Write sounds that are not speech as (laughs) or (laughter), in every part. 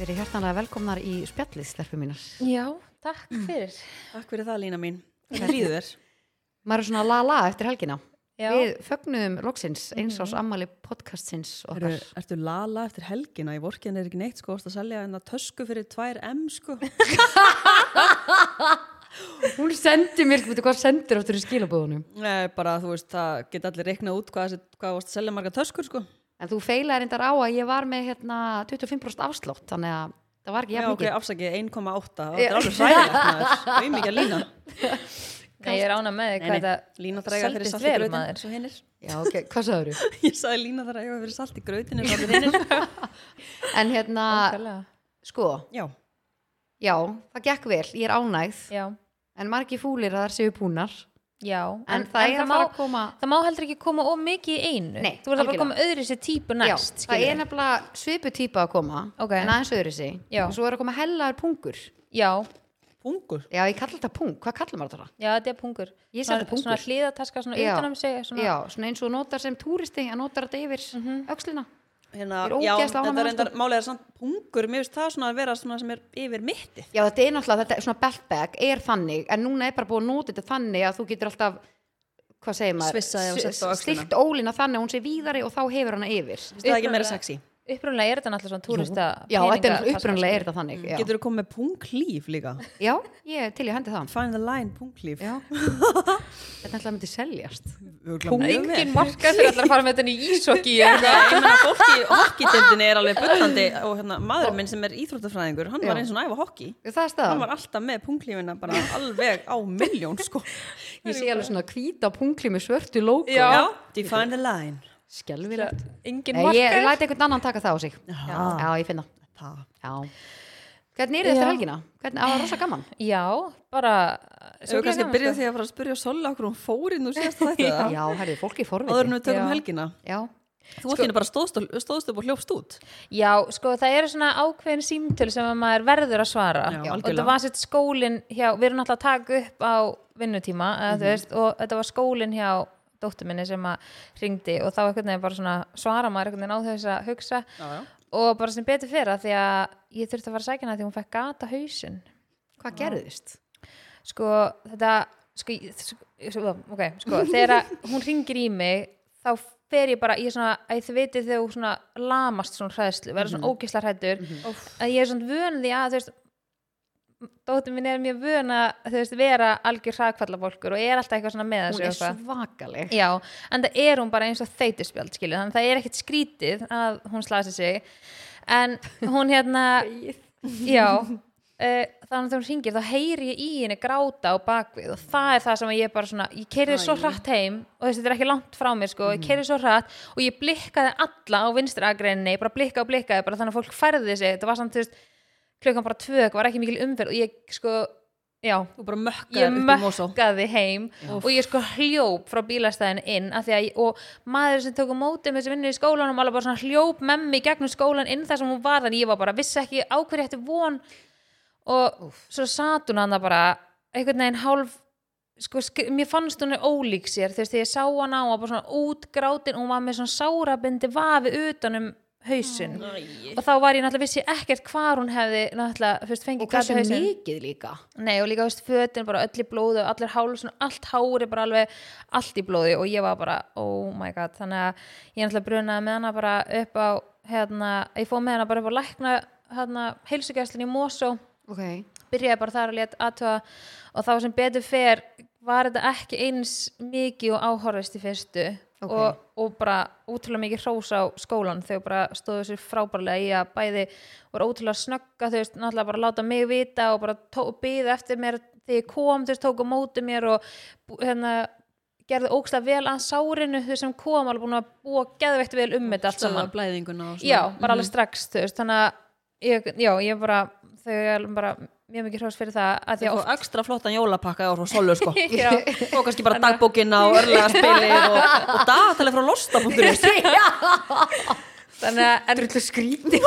Verið hjertanlega velkomnar í spjallið, stelpur mínar. Já, takk fyrir. Takk fyrir það Lína mín. Hvernig líður þér? Maður er svona la-la eftir helgina. Já. Við fögnuðum loksins eins ás ammali podcastsins okkar. Eru, ertu lala eftir helgina? Í vorkinn er ekki neitt sko, að selja enna tösku fyrir 2M sko. (laughs) Hún sendi mér, veitu hvað sendir áttur í skilabúðunum. Nei, bara þú veist, það geta allir reiknað út hvað, hvað varst að selja marga töskur sko. En þú feilaði reyndar á að ég var með hérna 25% afslátt, þannig að það var ekki Já, jafn ok, mikið. afsakið 1,8. Það Já. er alveg maður. Það er mikið að Lína. Nei, ég er ána með Nei, hvað nei, þetta Lína þar (laughs) eiga fyrir salt í maður. svo hinnir. Já, ok, hvað sagður þú? Ég sagði Lína þar eiga fyrir salt í hinnir. En hérna, sko, Já, já, það gekk vel, ég er ánægð, Já, en margi fúlir að það séu búnar. Já. En, það er að má, fara að koma... það má heldur ekki koma of mikið í einu. Nei, Þú verður að algjörlega. koma öðru sér típu næst, já, það er nefnilega svipu típa að koma Ok. en aðeins öðru Já. og svo er að koma hellaður pungur Já, pungur. já, ég kalla þetta pung, hvað kallar maður þetta? já, þetta er pungur. Ég seti pungur. Svona hlýðataska, svona utanum sig. Svona, já, svona eins og notar sem túristi að notar þetta yfir öxlina Hérna, Ég er já, þetta er reyndar, er samt pungur, mér finnst það svona að vera svona sem er yfir mittið. já, þetta er náttúrulega, þetta er svona belt bag er þannig, en núna er bara búið að nota þetta þannig að þú getur alltaf hvað segir maður, stilt ólina þannig að hún sé víðari og þá hefur hana yfir. Finnst það ekki meira sexy? Upprunlega er þetta náttúrulega svona túrista já, þetta er upprunlega er þetta þannig já, Getur þú komið með punglíf líka? já ég er til ég hendi það. Find the line, punglíf. já, (laughs) þetta er alltaf myndi seljast. Engin marka fyrir allar að fara með þetta í ísokki Ég meina fólki, hokkitildinni er alveg bullandi og hérna, maður minn sem er íþróttafræðingur hann Já. var eins og næfa hokki það hann var alltaf með punglífina bara alveg á miljón sko. Ég sé alveg svona hvíta punkli með svörtu logo. Já. Já, define the line Skelvilegt marka Ég læti einhvern annan taka það á sig. Já. Já, ég finna Hvernig er þetta eftir helgina? Hvernig, það var rosa gaman. Já, bara Ef við kannski byrja því að fara að spyrja Sola okkur hún fór inn og síðast (laughs) þetta Já, herrið, fólki áður en við tökum Já. helgina. Já, Þú allir bara stóðst, og- stóðst upp og hljófst út. Já, sko það eru svona ákveðin símtöl sem að maður verður að svara. Já, og þetta var sitt skólin hjá, við erum náttúrulega að taka upp á vinnutíma eða, Mhm. þú veist, og þetta var skólin hjá dóttur minni sem að ringdi og þá einhvern veginn bara svona svara maður einhvern veginn á þess að hugsa. Já, já. Og bara sem betur fyrir að því að ég þurfti að fara að sækja hana því hún fekk gata hausinn. Hvað gerðist? sko þetta sko, ég- sko, ok, sko þegar hún ringir í mig þá fer ég bara í svona, að þið vitið þegar þú svona lamast svona hræðslu, verður svona ógisla hrættur að ég er svona vön því að þú veist dóttir mín er mjög vön að þú veist vera algjör hræðkvallafólkur og er alltaf eitthvað svona með Hún þessu er og eitthvað. svakaleg. Já, en það er hún bara eins og þeytuspjald skilju, þannig að það er ekkert skrítið að hún slasi sig. En hún hérna (laughs) já uh, þannig að hún ringir þá heyri ég í henni gráta á bakvið og það er það sem ég bara svona ég keirið svo hratt heim og þessi þetta er ekki langt frá mér sko, ég keirið svo hratt og ég blikkaði alla á vinstri agreinni, bara blikkaði og blikkaði bara þannig að fólk færði sig, þetta var samt þú klukkan bara tvö, það var ekki mikil umferð og ég sko, já. Þú bara mökkaði ég mökkaði heim og ég sko hljóp frá bílastæðin inn að ég, og maður sem tók á móti með þessi vinnu í skólanum alveg bara svona hljóp með mig gegnum skólan inn þar sem hún var þannig ég var bara, vissi ekki á hverju hætti von. Og svo satt hún hann bara einhvern veginn hálf sko, mér fannst hún er ólík sér þegar ég sá hana og var bara svona útgrátin og hún var með svona sárabindi vafi utanum hausinn. Og þá var ég náttúrulega vissi ekkert hvar hún hefði náttúrulega, veist, fengið Og hversu gat í hausinn. mikið líka? Nei og líka veist fötin bara öll í blóði og allir háls, allt hári bara alveg allt í blóði. Og ég var bara oh my god, þannig að ég náttúrulega brunaði með hana bara upp á hérna, ég fóð með hana bara upp á lækna hérna, heilsugæslinn í Mosó. Ok, byrjaði bara þar að leta aðtöða og þá sem betur fer var þetta ekki eins mikið og áhorfist í fyrstu Ok. og, og bara ótrúlega mikið hrós á skólan þau bara stóðu sér frábærlega í að bæði voru ótrúlega snögga þau veist náttúrulega bara láta mig vita og bara býða eftir mér þegar ég kom þau veist tóku á móti mér og hérna gerðu ókslega vel að sárinu þau sem kom alveg búin að búa geðveikt vel um þetta allt saman. blæðinguna og svona. Já, bara alveg strax þú veist, þannig að ég, já, ég bara þau er bara mjög mikið hrós fyrir það að því að fá ekstra flottan jólapakka á frá Solu sko. (laughs) Og kannski bara dagbókina og örlega spilið og, og dagatalið frá losta.is (laughs) þannig að en, drullu skríti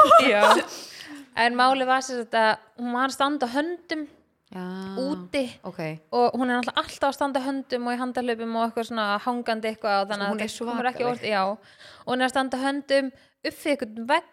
(laughs) en máli var sér að hún var að standa höndum Já, úti ok. og hún er alltaf að standa höndum og í handarlöpum og eitthvað svona hangandi eitthvað og þannig að það komur ekki orð já, og hún er að standa höndum upp fyrir eitthvað vegg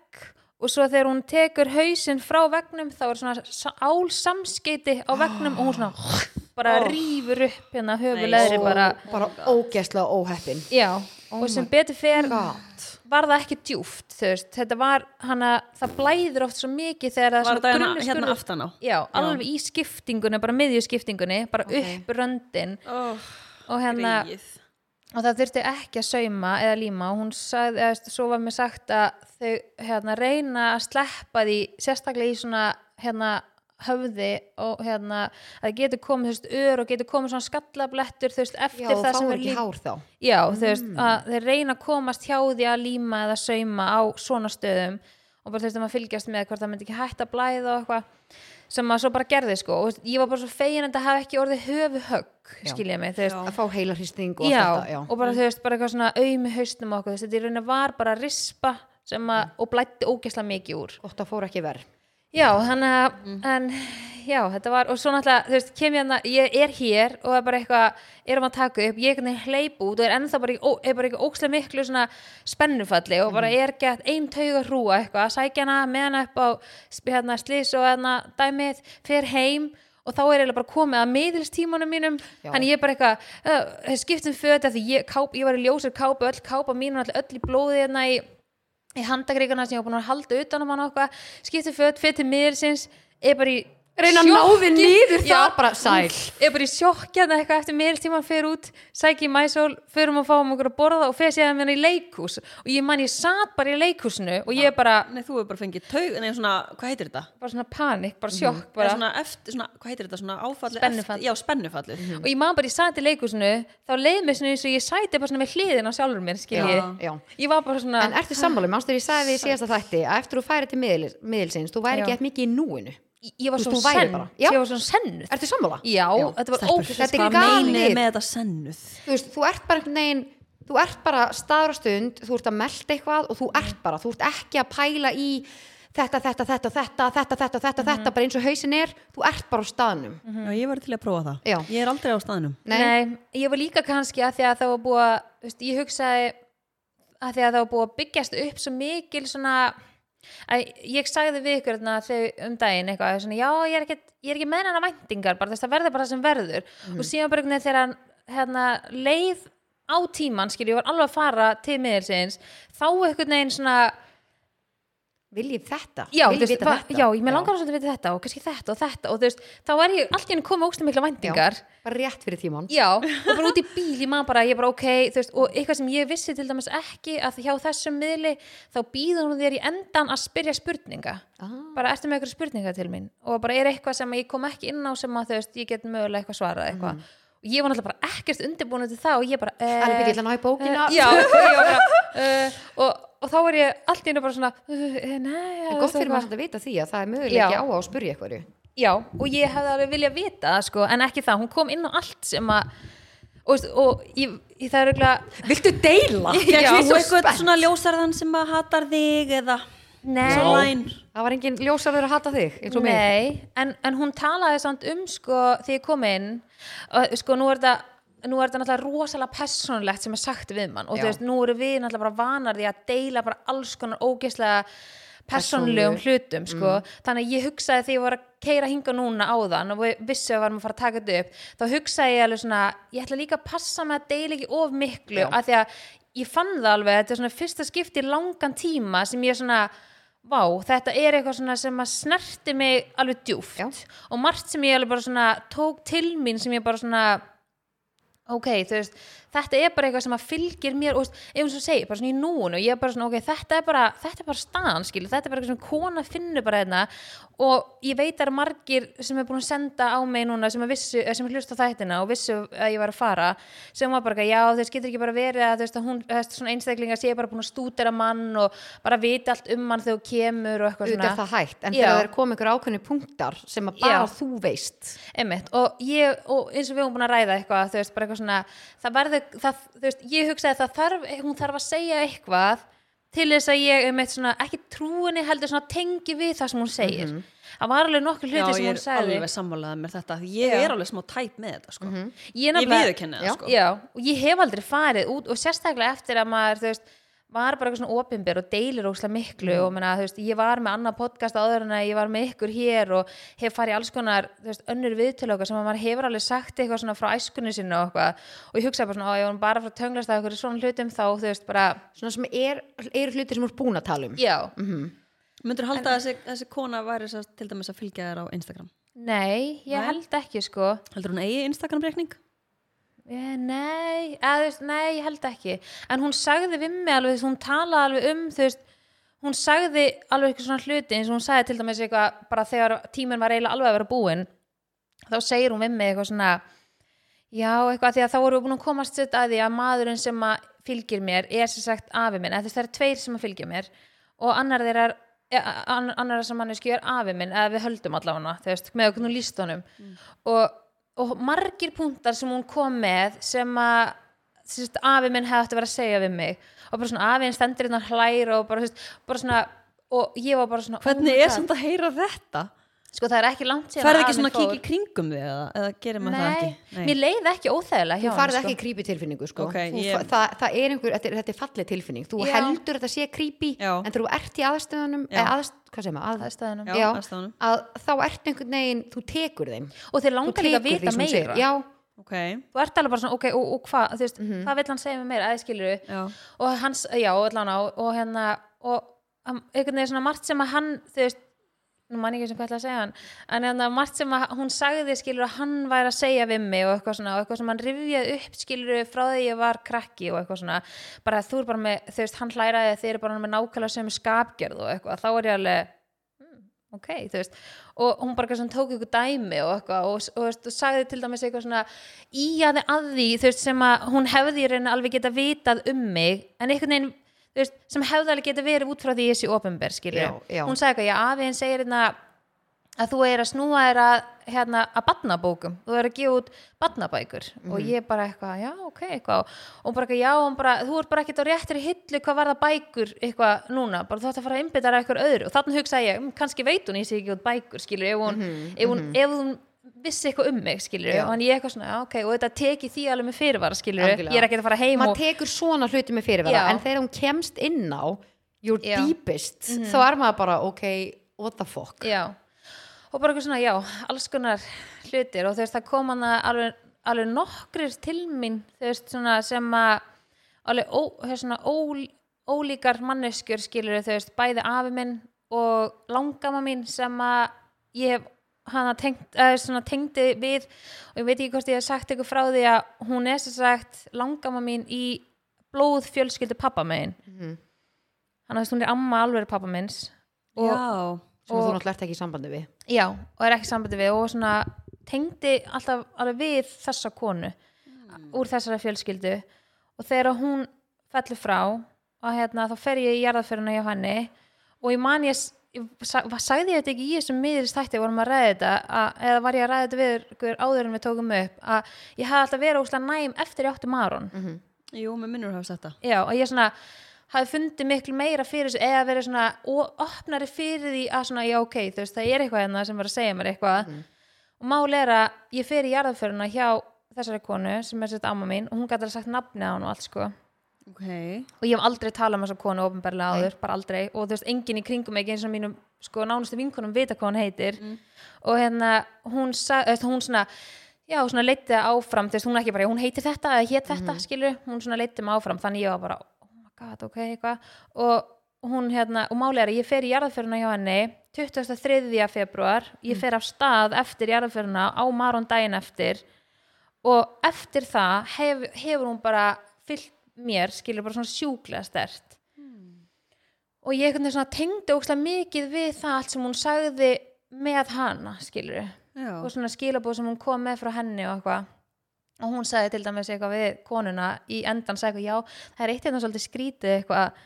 og svo þegar hún tekur hausinn frá vegnum þá er svona sa- álsamskeiti á vegnum og hún svona (gasps) bara rýfur upp hérna höfuleðri Nei, bara. bara ógeðslega óheppin. Já, og sem betur fer God. var það ekki djúft þú veist, þetta var hana, það blæður oft svo mikið þegar það Var þetta hérna, hérna aftan á? já, alveg í skiptingunni, bara miðjuskiptingunni bara upp röndin. Oh, og hérna greið. Og það þurfti ekki að sauma eða líma og hún sagði, eða svo var mér sagt að þau hérna reyna að sleppa því sérstaklega í svona hérna höfði og hérna að það getur komið veist ör og getur komið svona skallablettur veist já, eftir þú það sem er líf já þú veist að þeir reyna að komast hjá því að líma eða sauma á svona stöðum og bara veist að fylgjast með hvort það myndi ekki hægt að blæða og eitthvað sem maður svo bara gerði sko. Og ég var bara svo fegin en það hafi ekki orðið höfu högg skilja mig þú veist. Að fá heilarhristing og já, allt þetta já. og bara þú veist, bara eitthvað svona auðmi haustum og okkur, þú veist, þetta í rauninni var bara rispa sem að, og blætti ógeðslega mikið úr. Gott að fór ekki verð já, þannig að, en já, þetta var, og svo náttúrulega, þú veist, kem ég hérna ég er hér og það er bara eitthvað erum að taka upp, ég er hleyp út og er ennþá bara, ó- er bara eitthvað ógeðslega miklu svona spennufalli og bara er gett ein tauga hrúa eitthvað, sækja hana með hana upp á hérna, slís og hérna dæmið, fer heim og þá er eiginlega bara komið að miðilstímanum mínum. Þannig ég er bara eitthvað uh, skiptum föt því ég, káp, ég var í ljósir kápu öll kápa mín og öll í blóði hérna í, í handagríkana sem ég var búin að halda utan um hann og eitthvað skiptum föt, föt til miðilsins er bara í reyna að ná þið niður Já. það bara sæl er bara í sjokki hérna eitthvað eftir miðilstíman fer út, sæki í mæsól förum að fá um okkur að borða og fer sér hérna í leikhús og ég man ég satt bara í leikhúsinu og ég bara, Nei, þú hefur bara fengið taug, nei, svona, hvað heitir þetta? bara svona panik, bara sjokk Bara. bara. Svona eftir, svona, hvað heitir þetta? Svona áfallið Spennufall. eftir, já, spennufallið og ég man bara ég satt í leikhúsinu þá leið mér svona eins og ég sæti bara svona við hliðin á sjálfur mér, skilji já, já. ég var bara svona en ertu sammála, mannstu ég sagði því í síðasta þætti að eftir þú færi til miðil, miðilsins þú væri Já. ekki eftir mikið í núinu ég var svona senn. ég var svona sennuð. Er þetta sammála? já, já. þetta var ókvæmst þetta er galið með þetta sennuð. Þú veist, þú ert bara einhvern veginn þú ert bara staðrastund þú ert að melda eitthvað og þú mm. ert bara þú ert ekki að pæla í þetta, þetta, þetta, þetta, þetta, þetta, þetta, mm -hmm. þetta bara eins og hausin er, þú ert bara á staðnum. Mm -hmm. já, ég var til að prófa það. Já. ég er aldrei á staðnum. Nei, nei ég var líka kannski að því að það var búið að, veist, ég hugsaði að, að það var búið að byggjast upp svo mikil svona að ég sagði við ykkur þegar um daginn eitthvað, svona, já ég er ekki, ég er ekki með hennar væntingar, bara þess að verður bara það sem verður. Og síðan bara einhvern veginn þegar hérna, leið á tíman skil, ég var alveg að fara til miðilsins þá einhvern veginn svona viljið þetta, já, viljið vita þetta? já, ég með langar svolítið að vita þetta og kannski þetta og þetta og þú veist, þá er ég allt í henni komið ógstu mikla væntingar. Já, bara rétt fyrir tíman Já, og bara út í bíl, ég maður bara, ég bara ok, veist, og eitthvað sem ég vissi til dæmis ekki að hjá þessum miðli þá býður hún þér í endan að spyrja spurninga, ah. bara ertu með eitthvað spurninga til mín? Og bara er eitthvað sem ég kom ekki inn á sem að þú veist, ég get mögulega eitthvað svarað eitthvað. Og ég var náttúrulega bara ekkert undirbúin til það og ég bara, Mhm. alveg byrja að ná í bókina. já, (laughs) og ég var bara uh, og, og þá var ég allt í hennu bara svona uh, nei, en gott fyrir maður samt að vita því að það er Já. möguleiki á að spyrja eitthvað Já, og ég hefði alveg viljað vita það, sko, en ekki það, hún kom inn á allt sem að og, og ég, ég það er auðvitað viltu deila? (laughs) Já, Þú svo eitthvað svona ljósarðan sem að hatar þig eða Nei, Sæn. það var engin ljósarður að hata þig eins og mig. Nei, en, en hún talaði samt um sko því ég kom inn og sko nú er þetta nú er þetta náttúrulega rosalega persónulegt sem er sagt við mann og Já. þú veist, nú eru við náttúrulega bara vanar því að deila bara alls konar ógeðslega Persónulegu. hlutum sko. þannig að ég hugsaði þegar ég var að keira hinga núna áðan og við vissu að varum að fara að taka þetta upp þá hugsaði ég alveg svona ég ætla líka að passa með að deila ekki of miklu Já. af því að ég fann það alveg þetta er svona fyrsta skipti í langan tíma sem ég svona vá, þetta er eitthvað svona sem að snerti mig alveg djúft Já. og margt sem ég alveg bara svona tók til mín sem ég bara svona Okay, dus þetta er bara eitthvað sem að fylgir mér og þú veist, ef þú segir, bara svona í núinu og ég er bara svona, ok, þetta er bara þetta er bara staðan, skil, þetta er bara eitthvað sem kona finnur bara hérna og ég veit að það eru margir sem er búin að senda á mig núna sem vissu, eh, sem hlusta þættina og vissu að ég var að fara sem var bara, já, þess getur ekki bara verið að þú veist, að hún, þess svona einstaklingar sé bara búin að stúdera mann og bara vita allt um hann þegar þú kemur og eitthvað svona. er það hægt, en þegar það er komið ykkur ákveðni punktar sem að bara Já. þú veist. Einmitt, og ég, og eins og við höfum búin að ræða eitthvað, þú veist, bara eitthvað svona það verður, það, þú veist, ég hugsaði að það þarf, hún þarf að segja eitthvað til þess að ég, einmitt svona, ekki trúinni heldur svona tengi við það sem hún segir það var alveg nokkur Mhm. Já, hluti sem ég hún er sagði alveg sammálaðið með þetta ég Já. er alveg smá tæp með þetta sko. ég, Ég nefnilega- viðurkenni það Já. sko. já, og ég hef aldrei farið út og sérstaklega eftir að maður, þú veist var bara eitthvað svona opinber og deilir óslega miklu og menna, þú veist, ég var með annað podcast áður en að ég var með ykkur hér og hef farið alls konar, veist, önnur viðtölu sem að maður hefur alveg sagt eitthvað svona frá æskunni sinni og eitthvað. Og ég hugsaði bara svona, á, ég var bara frá tönglast að eitthvað svona hlutum þá, þú veist, bara, svona sem er, eru hlutir sem þú ert búin að tala um. Já, Myndur halda að þessi, þessi kona væri svo, til dæmis að fylgja þér á Instagram? Nei, ég Nei. held ekki, sko. Heldur hún eigi Instagram-reikning? Eh, Nei, eða, nei, ég held ekki. En hún sagði við mig alveg hún talaði alveg um veist, hún sagði alveg eitthvað svona hluti eins og hún sagði til dæmis eitthvað bara þegar tíminn var eiginlega alveg að vera búinn þá segir hún við mig eitthvað svona já, eitthvað því að þá voru við búin að komast sitt að því að maðurinn sem að fylgir mér er sem sagt afi minn, eða það eru tveir sem að fylgja mér og annar þeirra ja, annar, sem manneski er afi minn eða við höldum allavega, þú veist, með okkur nú líst honum og, og margir punktar sem hún kom með sem að afi minn hefði átt að vera að segja við mig og bara svona afiðin stendur hérna hlær og bara, veist, bara svona og ég var bara svona Hvernig oh er samt að heyra þetta? Sko það er ekki langt síðan Færði að ekki svona að kíkja fór. í kringum þig eða, eða gerir maður það Nei, ekki? mér leið ekki óþægilega þú farið henni, ekki sko. creepy tilfinningu sko. Ok, Þú ég- fa- það, það er einhver, þetta er, þetta er fallið tilfinning þú Já. heldur að þetta sé creepy Já. en þú ert í aðstöðunum eða aðst, hvað segir maður, að, Aðstæðunum. Já, að þá ert einhvern veginn, þú tekur þeim og þeir langar líka að vita meira já, Ok, þú ert alveg bara svona, ok, og, og hvað þú veist, Mhm. hvað vill hann segja með meira, eða skilur já, og hans, já, allan á og hérna, og um, einhvern veginn svona margt sem að hann, þú veist nú man ég ekki sem hvað ætla að segja hann. En hérna margt sem að hún sagði skilur að hann væri að segja við mig og eitthvað svona og eitthvað sem hann rifjaði upp skilur frá því ég var krakki og eitthvað svona. Bara þú er bara með, þú veist, hann hlæraði þeir eru bara með nákvæmlega sem skapgerð og eitthvað, þá er ég alveg hmm, ok, þú veist, og hún bara eitthvað svona tók ykkur dæmi og eitthvað og, og, og, og sagði til dæmis eitthvað svona íjaði að því, þú veist, sem að hún hefði reyna alveg geta vitað um mig. En einhvern veginn, veist, sem hefði alveg geta verið út frá því skilur Já, já. hún sagði eitthvað, já, afiðin segir hérna að þú er að snúa þér að hérna, að badnabókum, þú er að gefa út badnabækur Mhm. og ég bara eitthvað já, ok, eitthvað, og bara eitthvað, já bara, þú er bara ekkert á réttri hillu hvað var það bækur eitthvað núna, bara þú ætti að fara að einbytta þér að eitthvað öðru. Og þannig hugsaði ég, "Mm, kannski veit hún ég sé ekki út bækur, skilur, ef hún, ef hún, ef hún vissi eitthvað um mig, skilur, Mhm, og hann ég eitthvað svona, ok, og þetta teki því alveg með fyrirvara, skilur, Algjörlega. ég er ekki að fara heim maður og, tekur svona hluti með fyrirvara Já. en þegar hún kemst inn á your Já. Mhm. deepest þá er maður bara, ok, what the fuck Já, og bara eitthvað svona, já, alls konar hlutir og þú veist, það kom hann alveg, alveg nokkrir til mín, þú veist, svona sem að alveg ó, þú veist, svona ól, ólíkar manneskjur skilur þú veist, bæði afi minn og langama mín sem að ég hef hana tengt, tengdi við og ég veit ekki hvort ég hef sagt eitthvað frá því að hún er sem sagt langama mín í blóð fjölskyldu pappa megin. Mhm. hann að hún er amma alveg pappa minns. Og, já, sem þú Og- náttúrulega ert ekki í sambandi við. Já, og er ekki sambandi við og svona tengdi alltaf alveg við þessa konu úr þessari fjölskyldu. Og þegar hún fellur frá og hérna þá fer ég í jarðaföruna hjá henni og ég man ég, var- sagði ég þetta ekki í þessum miðurist þætti vorum að ræða þetta að, eða var ég að ræða þetta við ykkur áður en við tókum upp að ég hafði alltaf verið óslega næm eftir ég átti Maron jú, með minnur hafa sett það. Já, og ég svona hafi fundið miklu meira fyrir þessu eða verið svona opnari fyrir því að svona, já ok, þú veist, það er eitthvað hérna sem var að segja mér eitthvað. Og máli er að ég fer í jarðaföruna hjá þessari konu sem er sett amma mín og hún gæti að sagt nafni á hann og allt sko ok, og ég hef aldrei talað um þessa konu ofinbarlega áður, bara aldrei. Og þú veist, enginn í kringum mig eins og mínum sko nánustu vinkunum vita hvað hann heitir. Og hérna hún, sa, hún svona já, svona leiti það áfram, þú veist, hún er ekki bara hún heitir þetta eða hétt þetta, skilur hún svona leiti mig áfram, þannig ég var bara oh my god, ok, eitthvað. Og hún hérna, og máli er að ég fer í jarðaföruna hjá henni 23. februar ég fer af stað eftir jarðaföruna á Maron daginn eftir. Og eftir það hef, hefur hún bara fyllt mér, skilur bara svona sjúklega stert og ég tengdi ókslega mikið við það allt sem hún sagði með hana, skilur já, og svona skilabóð sem hún kom með frá henni og eitthvað. Og hún sagði til dæmis eitthvað við konuna í endan sagði eitthvað, já, það er eitt hérna svolítið skrítið eitthvað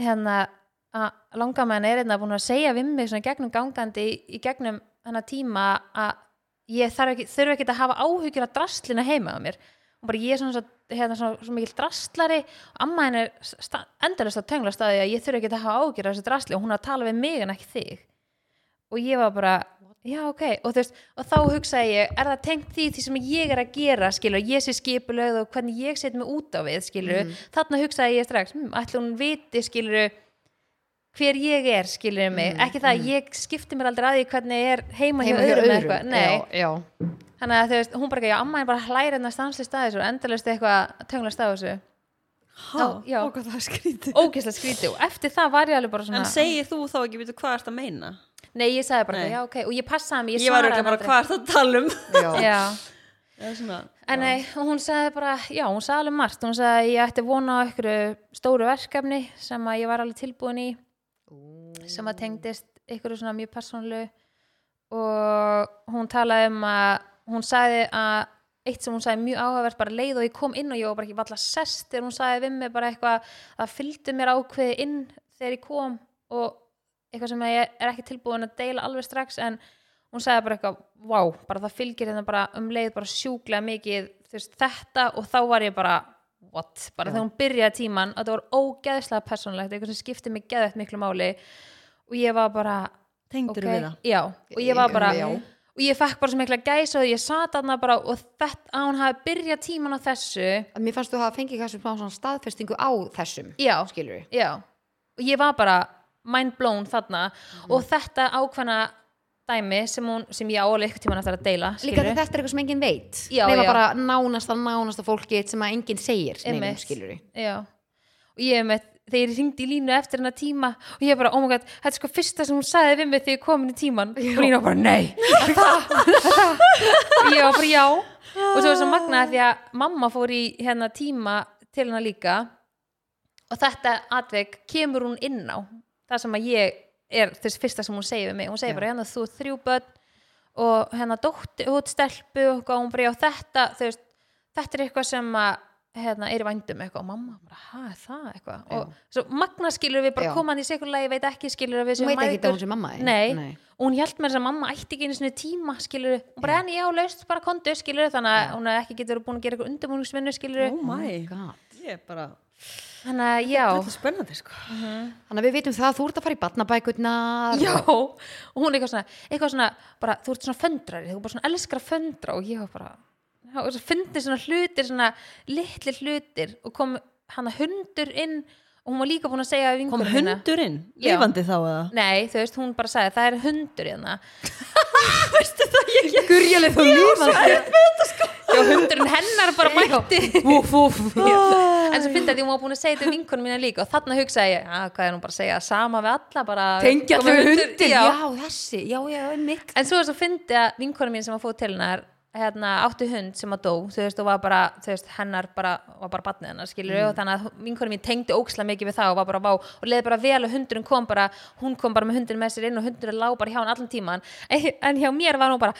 hérna að langamenn er hérna búin að segja við mig svona gegnum gangandi í, í gegnum hennar tíma að ég þarf ekki, þurfi ekki að hafa áhyggjur af draslina heima á mér og bara ég er svona, svo, hérna, svona, svona mikil draslari og amma henni er endalist að töngla staði að ég þurfi ekki að hafa áhyggjur af þessu drasli og hún er að tala við mig en ekki þig. Og ég var bara, já ok, og veist og þá hugsaði ég, er það tengt því því sem ég er að gera, skilur, ég sé skipulögð og hvernig ég set mig út á við, skilur. Mhm. þarna hugsaði ég strax, hm, ætla hún viti, skilur hver ég er, skilur mig? Ekki það, að ég skipti mér aldrei að því hvernig er heima, Heima hjá öðrum, öðrum. Þannig að þú veist, hún bara ekki, já, amma er bara hlæri en að stanslist að þessu og endalist eitthvað að tönglast á þessu Ha, já. ó, hvað það er skrítið ógeðslega skrítið og eftir það var ég alveg bara svona En segir þú þá ekki, veitu, hvað ert að meina? nei, ég sagði bara, Nei. já ok, og ég passaði mig, Ég, ég var auðvitað bara, hvað ert að tala um? já. já, (laughs) svona, en nei, hún sagði bara já, hún sagði alveg margt, hún sagði ég ætti vona á ykkur stóru verkefni sem að ég var alveg tilbúin í sem að tengdist ykkur svona mjög persónlu og hún talaði um að hún sagði að eitt sem hún sagði mjög áhugavert bara leið og ég kom inn og ég var bara ekki valla sest þegar hún sagði við mig bara eitthvað að fylgdu mér ákveði inn þegar ég kom og eitthvað sem ég er ekki tilbúin að deila alveg strax en hún sagði bara eitthvað, vá, bara það fylgir hérna bara um leið bara sjúklega mikið veist, þetta og þá var ég bara what, bara þegar hún byrjaði tíman að það var ógeðslega persónlegt eitthvað sem skipti mig geðvægt miklu máli og ég var bara tengdur ok, við það? já, og ég var bara Já. Og ég fekk bara svo mikla gæsa og ég sat aðna bara og þetta að hún hafi byrjað tíman á þessu. Að Mér fannst þú hafa fengið kannski svona staðfestingu á þessum já, skilur við já. Og ég var bara mind blown þarna. Og þetta ákveðna dæmi sem, hún, sem ég álega ykkur tíman eftir að deila Líka skilurðu. þegar þetta er eitthvað sem enginn veit. Nema bara nánasta, nánasta fólki sem að enginn segir Einmitt. skilur við Já, og ég með þegar ég ringdi í línu eftir hennar tíma og ég bara, oh my god, þetta er sko fyrsta sem hún sagði við mig þegar ég kom inn í tíman og lína bara, nei. Og (laughs) ég var bara, já. Og svo var svo magnaði því að mamma fór í hérna tíma til hennar líka. Og þetta atveg kemur hún inn á það sem að ég er þess fyrsta sem hún segir við mig. Hún segir Já. bara, hérna þú þrjú börn og hérna dótti, út stelpu og hún bara, já þetta veist, þetta er eitthvað sem að hérna, er í vændum eitthvað og mamma bara, er það eitthvað og svo magna skilur við bara Já. koma hann í sekulegi, veit ekki skilur við Hún veit ekki að mæðgur. hún sé mamma þín. Nei. Nei. og hún hjælt með þess að mamma ætti ekki einu sinni tíma skilur hún bara, en já, laust bara kondu skilur þannig að hún hefði ekki getur búin að gera eitthvað undirbúningsvinnu skilur Oh my, God. ég er bara þannig að já, Þetta er spennandi sko Þannig að við vitum það að þú ert að fara í barnabækurnar já og hún eitthvað svona, eitthvað svona bara, þú ert svona föndrari, þú bara svona elskar að föndra og ég var bara og svo fyndi svona hlutir, svona litlir hlutir og kom hann hundur inn og hún var líka búin að segja við Kom hundurinn, Já. lifandi þá eða? Nei, þú veist, hún bara sagði, það er hundur hérna. Gurjuleg þú lífandi Já, hundurinn hennar bara mætti. Vúf, vúf. (laughs) En svo fyndi að því hún var búin að segja þetta vinkonum mína líka og þarna hugsaði ég, að hvað er hún bara að segja? Sama við alla bara Tengja allir hundur- Já. Þessi, já, já, einmitt. En svo er svo fyndi að vinkonum mín sem að fóð til hennar hérna, átti hund sem að dó þú veist, og var bara, þú veist, hennar bara var bara batnið hennar, skilur og þannig að vinkonum mín tengdi óksla mikið við það og var bara vá og leði bara vel og hundurinn kom bara hún kom bara með hundurinn með sér inn og hundurinn lá bara hjá hann allan tíman en, en hjá mér var hún bara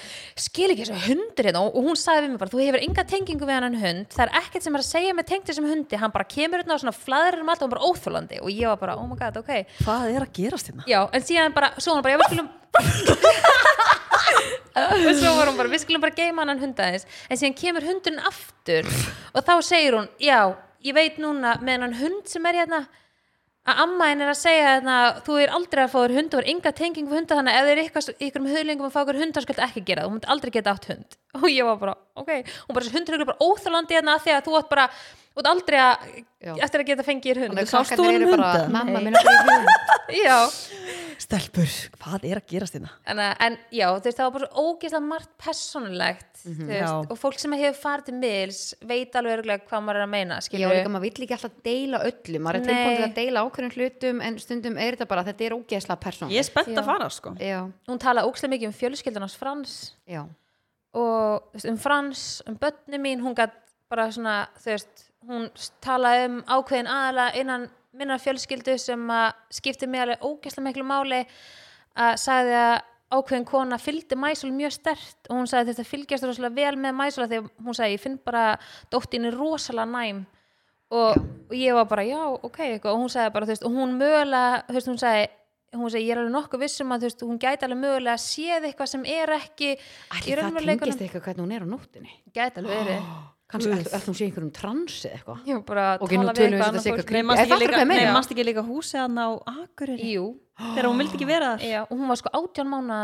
skil ekki þessu hundur hérna og, hún sagði við mig bara, þú hefur enga tengingu við hann hund það er ekkert sem er að segja með tengt þessum hundi hann bara kemur hérna og svona flaður um allt og bara óþólandi og ég var bara, oh my god, ok (laughs) (laughs) og svo var hún bara, við skulum bara geima hann hundaðins en síðan kemur hundurinn aftur og þá segir hún, já, ég veit núna með hann hund sem er hérna. Að amma henn er að segja hérna, þú er aldrei að fá þér hund og er enga tenging við hunda þannig að ef þið er eitthvað, ykkur um höflingum að fá ykkur hund þá skallt ekki gera þú munt aldrei geta átt hund. (laughs) Og ég var bara, ok, hún bara, hundur er bara óþálandi hérna af því að þú átt bara þú átt aldrei að, Já. eftir að geta fengið þér hund að sást þú honum eru bara hunda? Mamma, Nei. minn er bara í hund (laughs) já, Stelpur, hvað er að gerast hérna? en, en já, þú veist, það var bara svo ógeðslega margt personulegt þú veist, Já. og fólk sem hefur farið til miðls veit alveg örgulega hvað maður er að meina Já, skilur líka maður vill ekki alltaf deila öllu maður er tilbúin til Nei. að deila ákveðin hlutum en stundum er þetta bara, þetta er ógeðslega persón Ég er spennt að fara sko Já, hún talaði ógeðslega mikið um fjölskyldunars Frans já, og þú veist, um Frans, um börni mín hún gætt bara svona þú veist, hún talaði um ákveðin aðala innan minna fjölskyldu sem að skipti mig alveg ógeðslega miklu máli. Að sagði að ákveðin kona fylgdi Mæsul mjög stert og hún sagði þetta fylgjast rosalega vel með Mæsula þegar hún sagði ég finn bara dóttinni rosalega næm. Og, og ég var bara já ok eitthvað, og hún sagði bara þú veist og hún mögulega þú veist hún sagði hún segi, ég er alveg nokkuð vissum að þú veist, hún gæti alveg mögulega séð eitthvað sem er ekki Ætli það tengist eitthvað hvernig hún er á nóttinni gæti alveg verið (gasps) kannski hún sé einhverjum transi eitthvað? Bara Ok, nú tala við tölum við eitthvað þetta sé fólk. eitthvað ekki fattar líka, hvað meina. manstu ekki líka húsið hann á Akureyri? Jú, þegar hún vildi ekki vera þar? Já, og hún var sko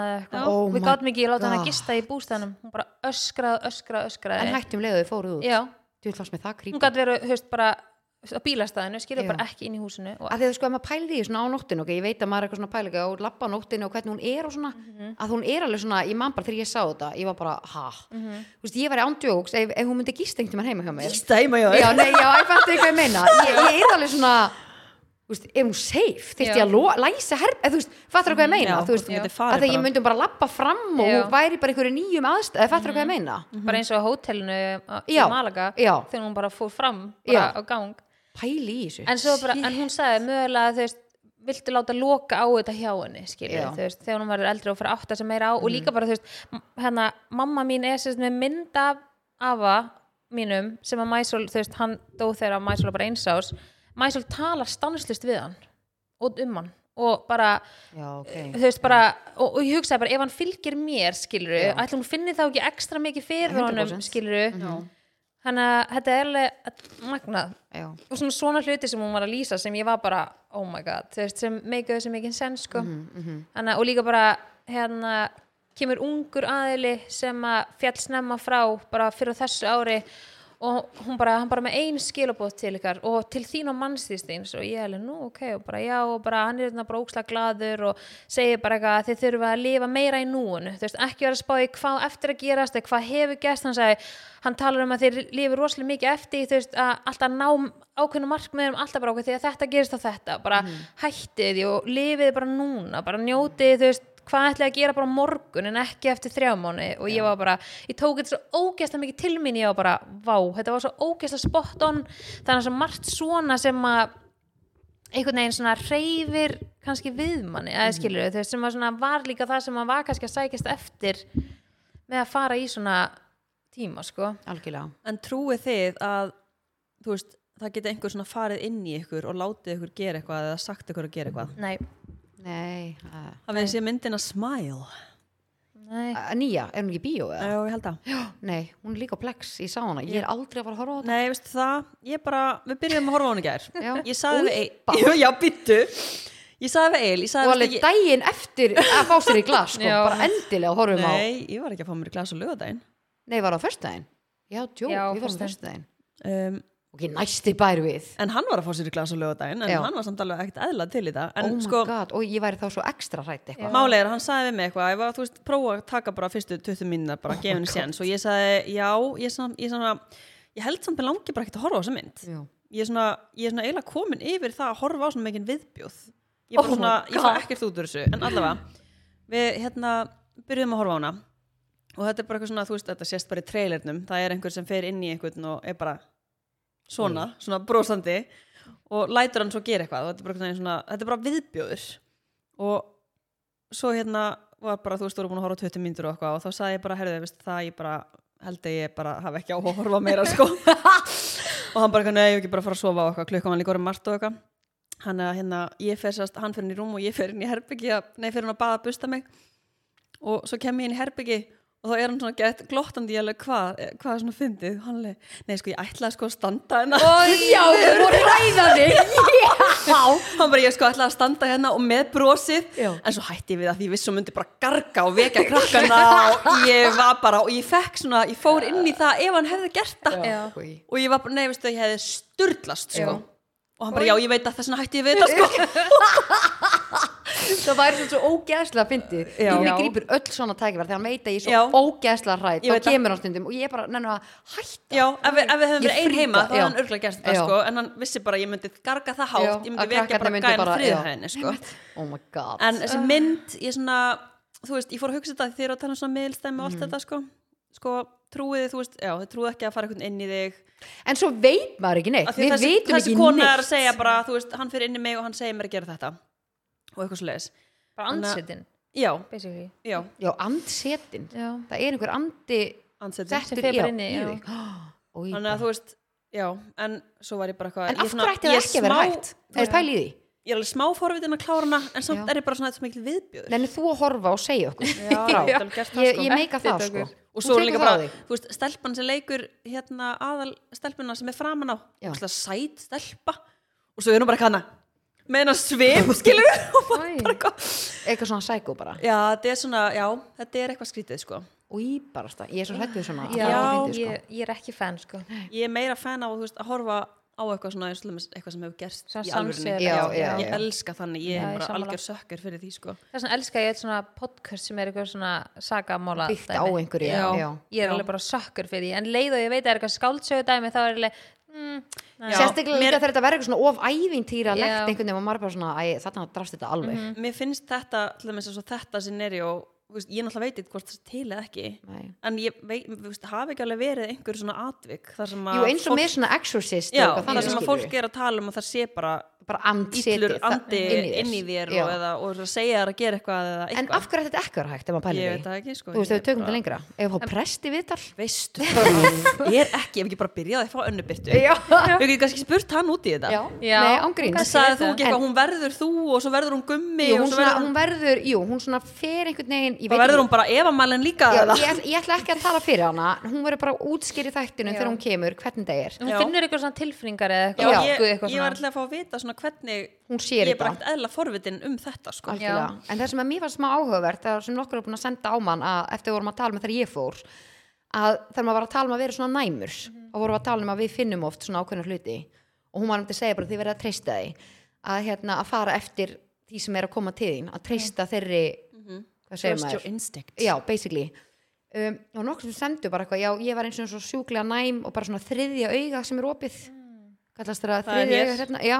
eða eitthvað. Oh Við my gátum ekki að láta hann að gista í bústæðanum Hún bara öskraði, öskraði, öskraði. En hættum leiðu þau fóruð út. Já, þú ætlast með það hún gæti verið, höfst, bara bílastæðinu, skilja bara ekki inn í húsinu og að því að sko að maður pælir í því svona á nóttinu ok, ég veit að maður er eitthvað svona pælinga og lappa á nóttinu og hvernig hún er og svona Mhm. að hún er alveg svona, ég man bara þegar ég sá þetta ég var bara, ha, Mhm. þú veist, ég var í ándjóks ef, ef hún myndi gíst einhvern veginn heima hjá mér. Stæma hjá já, nei, já, ég fætti eitthvað ég meina. (laughs) Ég, ég er alveg svona veist, er hún safe, þyrfti ég að læsa herb, eða þú veist, fattur hvað ég meina? Já, veist, að því ég myndum bara lappa fram og Já. hún væri bara einhverju nýjum aðstæð, fattur hvað ég meina? Bara eins og á hótelinu í Malaga já. þegar hún bara fór fram bara Já. á gang pæli í þessu. En, svo bara, en hún sagði mögulega þú veist viltu láta loka á þetta hjá henni skilur, veist, þegar hún verður eldri og fyrir átta sem meira á og líka bara þú veist hérna, mamma mín er sérst með mynd af afa mínum sem að Mæsól, þú veist, hann dó þegar Mæsól var bara einsás Mæsól talar stanslust við hann og um hann og bara, já, ok. þú veist, bara og, og ég hugsaði bara, ef hann fylgir mér skilur, Já. ætlum hún finni þá ekki ekstra mikið fyrir honum, 100%. skilur Mhm. Þannig að þetta er alveg magnað. Já, og svona svona hluti sem hún var að lýsa sem ég var bara, oh my god, þú veist, sem meikaðu þessi mikið sens, sko. Mhm, Þannig, að- og líka bara, hérna kemur ungur aðili sem að fjall snemma frá, bara fyrir þessu ári og hún bara, hann bara með ein skilabóð til ykkar og til þín og mannsþýstins og ég er alveg, nú, ok, og bara já og bara hann er þarna bara ókslega glaður og segir bara eitthvað að þið þurfa að lifa meira í núinu, þú veist, ekki vera að spá í hvað eftir að gerast eða hvað hefur gerst. Hann sagði, hann talar um að þið lifir rosalega mikið eftir, þú veist, að alltaf ná ákveðnum markmiðum, alltaf bara okkur því að þetta gerist á þetta, bara hættið því og lifið bara núna, bara njótið, þú veist hvað ætlaði að gera bara morgun en ekki eftir þrjá mánu og ég var bara ég tók þetta svo ógeðslega mikið til mín ég var bara, vá, þetta var svo ógeðslega spot on. Þannig að svo margt svona sem að einhvern veginn svona reyfir kannski við manni, eða skilur þau sem að svona var líka það sem að var kannski að sækjast eftir með að fara í svona tíma, sko. Algjörlega. En trúið þið að þú veist, það geti einhver svona farið inn í ykkur og látið ykkur gera eitthvað eða sagt ykkur að gera eitthvað? Nei, nei, uh, Það við sé myndina Smile nei uh, nýja, er hún ekki bíó eða? Já, ég held að nei, hún er líka plex, ég sá hana ég er aldrei að fara að horfa á þetta Nei, veistu það, ég bara, við byrjuðum að horfa á hann í gær Já. Ég saði við. Eil (laughs) Já, byttu Ég saði við Eil, ég og alveg veistu, daginn eftir að fá sér í glas sko, Já. bara endilega horfum ég, á Nei, ég var ekki að fá mér í glas á lögadaginn nei, var það á föstudaginn? já, djók, Já, ég var á föstudaginn. föstudaginn um, ok, næsti bær við. En hann var að fá sér í glas á lögadaginn En Já. hann var samt alveg ekkert eðla til í það. En oh my sko, god, og ég væri þá svo ekstra hrætt eitthvað. Málega hann sagði við mig eitthvað Ef að, þú veist, prófa að taka bara fyrstu 20 mínúna Bara Oh gefa henni séns. Og ég sagði, já, ég, sam, ég, svona, ég held samt með langi bara ekkert að horfa á þessa mynd. Jú. ég er svona, ég er svona eiginlega komin yfir það að horfa á svona mikinn viðbjóð. Ég, Oh oh my svona, ég fæ God. ekkert út úr þessu. En allavega, við hérna byrjuðum að horfa á hana. Og þetta er bara eitthvað svona, þú veist, þetta sést bara í trailernum. Það er einhver sem fer inn í einhvern og er bara svona, svona brosandi. Og lætur hann svo gera eitthvað. Og þetta er bara, svona, þetta er bara viðbjóður. Og svo hérna var bara, þú veist, þú eru búin að horfa á 20 mínútur og eitthvað. Og þá sagði ég bara, herðu, það ég bara held að ég bara hafi ekki á að horfa meira sko. (laughs) Og hann bara, nei, ég hef ekki bara fara að sofa og eitthvað, klukkan var líka orðið margt og eitthvað. Hann, að, hérna, ég fer sérst, hann fer inn í rúm og ég fer inn í herbyggi nei, fer hann að baða að busta mig. Og svo kem ég inn í herbyggi og þá er hann svona gett glottandi ég alveg, hvað, hvað er svona fyndið? Hann alveg, nei, sko, ég ætlaði sko að standa hérna. (laughs) Já, þú voru hræða þig. (laughs) Já, hann bara, ég sko ætlaði að standa hérna og með brosið. Já. en svo hætti ég við að því ég viss og myndi bara garga og vekja (laughs) krakkana og ég var bara, og ég fekk svona ég fór inn í það ef hann hefði gert það. Og ég var bara, nei, veistu, ég hefði sturdlast sko. Og hann bara, já, ég veit að þess vegna hætti ég við þetta sko. Það væri svona svo ógeðslega fyndið Já. Já. grýpur öll svona tækifæri þegar hann veit að ég er Já. svo ógeðslega hrætt þá það. kemur hann stundum og ég er bara nennu að hætta já, ef við, ef við hefum Ég verið ein fríka, heima þá já. hann örgulega þetta Já. sko, en hann vissi bara að ég myndi garga það hátt Já, ég myndi vekja bara bara- já. friðhæðinni sko. oh en þessi mynd, ég svona þú veist, ég fór að hugsa þetta þegar að tala um svona miðlstæmi og allt Mhm. þetta sko, sko trúið, þú veist, já, þið trúið ekki að fara einhvern inn í þig en svo veit maður ekki neitt við þessi, vitum þessi ekki kona neitt er að segja bara, þú veist, hann fyrir inn í mig og hann segir mér að gera þetta og eitthvað svo leiðis bara ansettin, já, basically. Já, já, andsetin. Já, það er einhver andi settur fer bara já, inn í, já. þig. (gasps) Þannig að þú veist, já, en svo var ég bara eitthvað en ég af svona- hverju ætti það ekki að vera smá- hægt? Það er pæli í því. Ég er alveg smá forvitin að klára hana en samt Já. er ég bara svona þetta mikil viðbjöður Nenni þú að horfa og segja okkur. Já, alveg gert það, ég, sko. ég meika það sko. og svo er líka bara, þú veist, stelpan sem leikur hérna aðal stelpuna sem er framan á Já. og sæt stelpa. Og svo er hún bara kanna með hennar svim, skilur (laughs) bara eitthvað. Eitthvað svona sækó bara. Já, þetta er svona, já, þetta er eitthvað skrítið sko. Og í barasta, ég er svo hrætt við svona Já, fyndið, sko. ég, ég er ekki fan sko. Ég er meira fan á veist, að horfa á eitthvað svona eitthvað sem hefur gerst Svona í alvörunni. Já, já, já, ég já. elska þannig, ég Já, er ég bara sammála. algjör sökkar fyrir því sko. Þess vegna elska ég eitt svona podcast sem er eitthvað svona sagamála byggt á einhverju ég er Já. alveg bara sökkur fyrir því. En leið og ég veit að það er eitthvað skáldsögu dæmi þá er ég alveg mm, sérstaklega mér- líka þegar þetta verður eitthvað svona of ævintýra Já. legt einhvern veginn og maður er bara svona, æ, þarna drafst þetta alveg. Mér finnst þetta, til dæmis eins og þetta scenario, veist, ég náttúrulega veit ekki hvort það er til eða ekki Nei. en ég veit, þú veist, hafi ekki alveg verið einhver svona atvik þar sem að Jú, eins og með svona exorcist já, eitthvað þar sem að fólk er að tala um að það sé bara bara and íllur andi þar- inn í þér og, eða, og að segja þér að gera eitthvað eða en eitthvað. af hverju er þetta ekki verið hægt ef maður pælir ég því? veit það ekki, sko þú veist, ég ef við tökum þetta lengra. Ef við fá prest í viðtal? Veistu það, (laughs) ég er ekki, ég hef ekki bara byrjað að fá önnubyrtu já, við getum kannski spurt hann út í þetta. Já. Já, nei, ángríns það sagði þú ekki eitthvað, hún verður þú og svo verður hún gummi Jú, og hún, svo svona, verður hún, hún verður, jú, hún svona fer einhvern veginn ég þá verður hún bara evamælin líka. Já, ég, ég ætla ekki að tala fyrir hana. Hún verður bara útskýri þættinu þegar hún kemur hvernig það er. Hún Já. finnur eitthvað svona tilfinningar eða Já, eitthvað ég, eitthvað ég var alltaf að fá að vita svona hvernig hún sér ég er bara ekkert eðla forvitin um þetta sko. en það sem að mér var smá áhugavert það sem nokkur er búin að senda á mann að eftir við vorum að tala með þegar ég fór að þegar maður var að tala um að vera svona næmur og vorum að tala um að við finnum oft svona ákveðna hluti. Og hún var um til að segja bara því verið að treysta því. Að, hérna, að fara eftir því sem er að koma til þín að treysta þeirri hvað segir Trust maður your instinct. Já, basically. Um, og nokkur sem sendu bara eitthvað já, ég var eins og svo sjúklega næm og bara svona þriðja auga sem er opið. Kallast það Það er þriðja auga hérna, já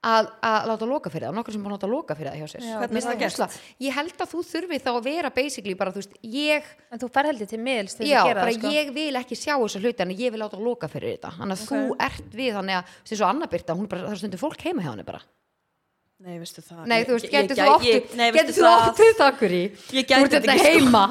að, að láta loka fyrir það, nokkur sem búin að láta loka fyrir það hjá sér. Já. Hvernig er það gert? ógeðslega- ég held að þú þurfi þá að vera basically bara, þú veist, ég en þú fer heldur til miðls til já, að gera bara það sko. ég vil ekki sjá þessa hluti en ég vil láta loka fyrir þetta. Þannig að þú ert við, þannig að sem svo Anna Birta, hún er bara, það er stundur fólk heima hjá henni bara Nei, veistu það Nei, þú veist, getur þú oft við takkur í? Ég Þú gæti ert þetta þetta ekki, sko. heima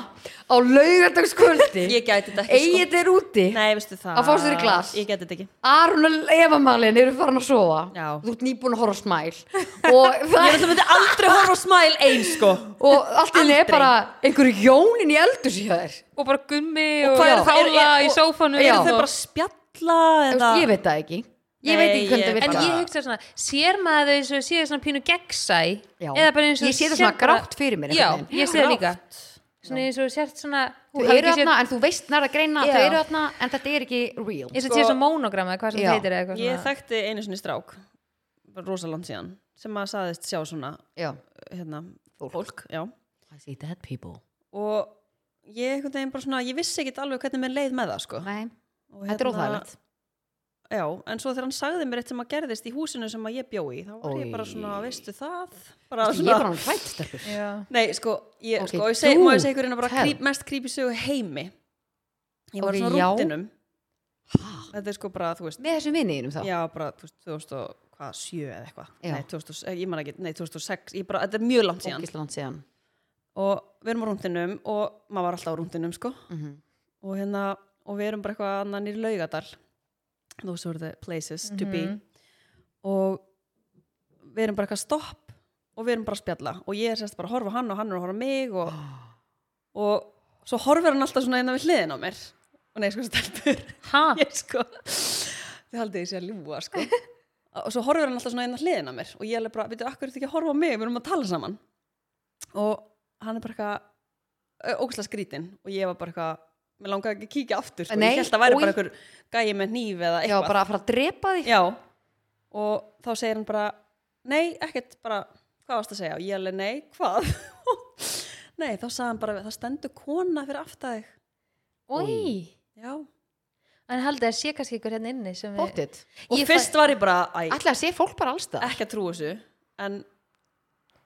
á laugardagskvöldi. (laughs) Ég gæti þetta ekki sko. Egið er úti Nei, veistu það? Að fá sér í glas. Ég gæti þetta ekki. Aron og Evamalin eru farin að sofa. Já. Þú ert nýbúin að horfa á smæl (laughs) og, Ég er alltaf myndi aldrei horfa á smæl eins sko. Og allt henni er bara einhverju jónin í eldur sér þær og bara gummi Og og, hvað er- er- í og- sófanu. Eru þau bara að spjalla eða? Ég veit það ekki Ég veit ekki hvernig það en virkar ég hugsa svona, sér maður þau eins og séu svona pínu gegnsæ Já. eða bara eins og Ég sé það sér svona bara- grátt fyrir mér já, einhvern veginn. ég sé það líka svona eins og sért svona Þau hafi eru ekki séð- þarna en þú veist nær að greina Já. Þau eru þarna en þetta er ekki real eins og Sko- sé svona monogram eða hvað sem Já. heitir eða eitthvað Ég svona þekkti einu sinni strák bara rosaland síðan sem að saðist sjá svona Já, hérna, Fólk. já. I see dead people og ég einhvern veginn bara svona ég vissi ekkit alveg hvernig mér leið með það sko. Nei, Og þetta er hérna- óþægilegt Já, en svo þegar hann sagði mér eitt sem að gerðist í húsinu sem að ég bjó í, þá var Oj. ég bara svona, veistu það? Bara Ég er bara hann hrætt stelpur Já. Nei, sko, ég, Ok, sko, ég seg, þú, má ég segja ykkur hérna bara tell. creep, mest creepy sögu heimi. Ég var Ok, svona já. rúndinum. Þetta er sko bara, þú veist, Með þessum vinniðinum þá já, bara, þú veist, 2007 eða eitthvað. Já. Nei, 2000, eh, ég man ekki, nei, 2006, ég bara, þetta er mjög langt síðan. Ógisland síðan Og við erum á rúndinum og maður var alltaf á rúndinum, sko. Mhm. Og hérna, og við erum bara eitthvað annan í laugadal. Those are the places to be. Mhm. og við erum bara eitthvað stopp og við erum bara að spjalla. Og ég er sérst bara að horfa hann og hann er að horfa mig og, (gasps) og svo horfir hann alltaf svona innan við hliðin á mér. Og nei sko stelpur. (laughs) Ég sko þið haldið ég sé að ljúga sko. (laughs) Og svo horfir hann alltaf svona innan hliðin á mér. Og ég er bara, veitu, akkur er þetta ekki að horfa á mig? Við erum að tala saman. Og hann er bara eitthvað ógæslega skrítin og ég var bara eitthvað mér langaði ekki að kíkja aftur sko. Nei, ég held að væri oj. bara einhver gæi með hníf eða Já, eitthvað. bara að fara að drepa því Já, og þá segir hann bara nei, ekkert bara hvað varst að segja? Og ég alveg nei, hvað? (laughs) Nei, þá sagði hann bara það stendur kona fyrir aftæðig oi já, en haldið að sé kannski ykkur hérna inni sem við Bóttið og Ég fyrst var ég bara æ, Ætla að sé fólk bara allstað ekki að trúa þessu en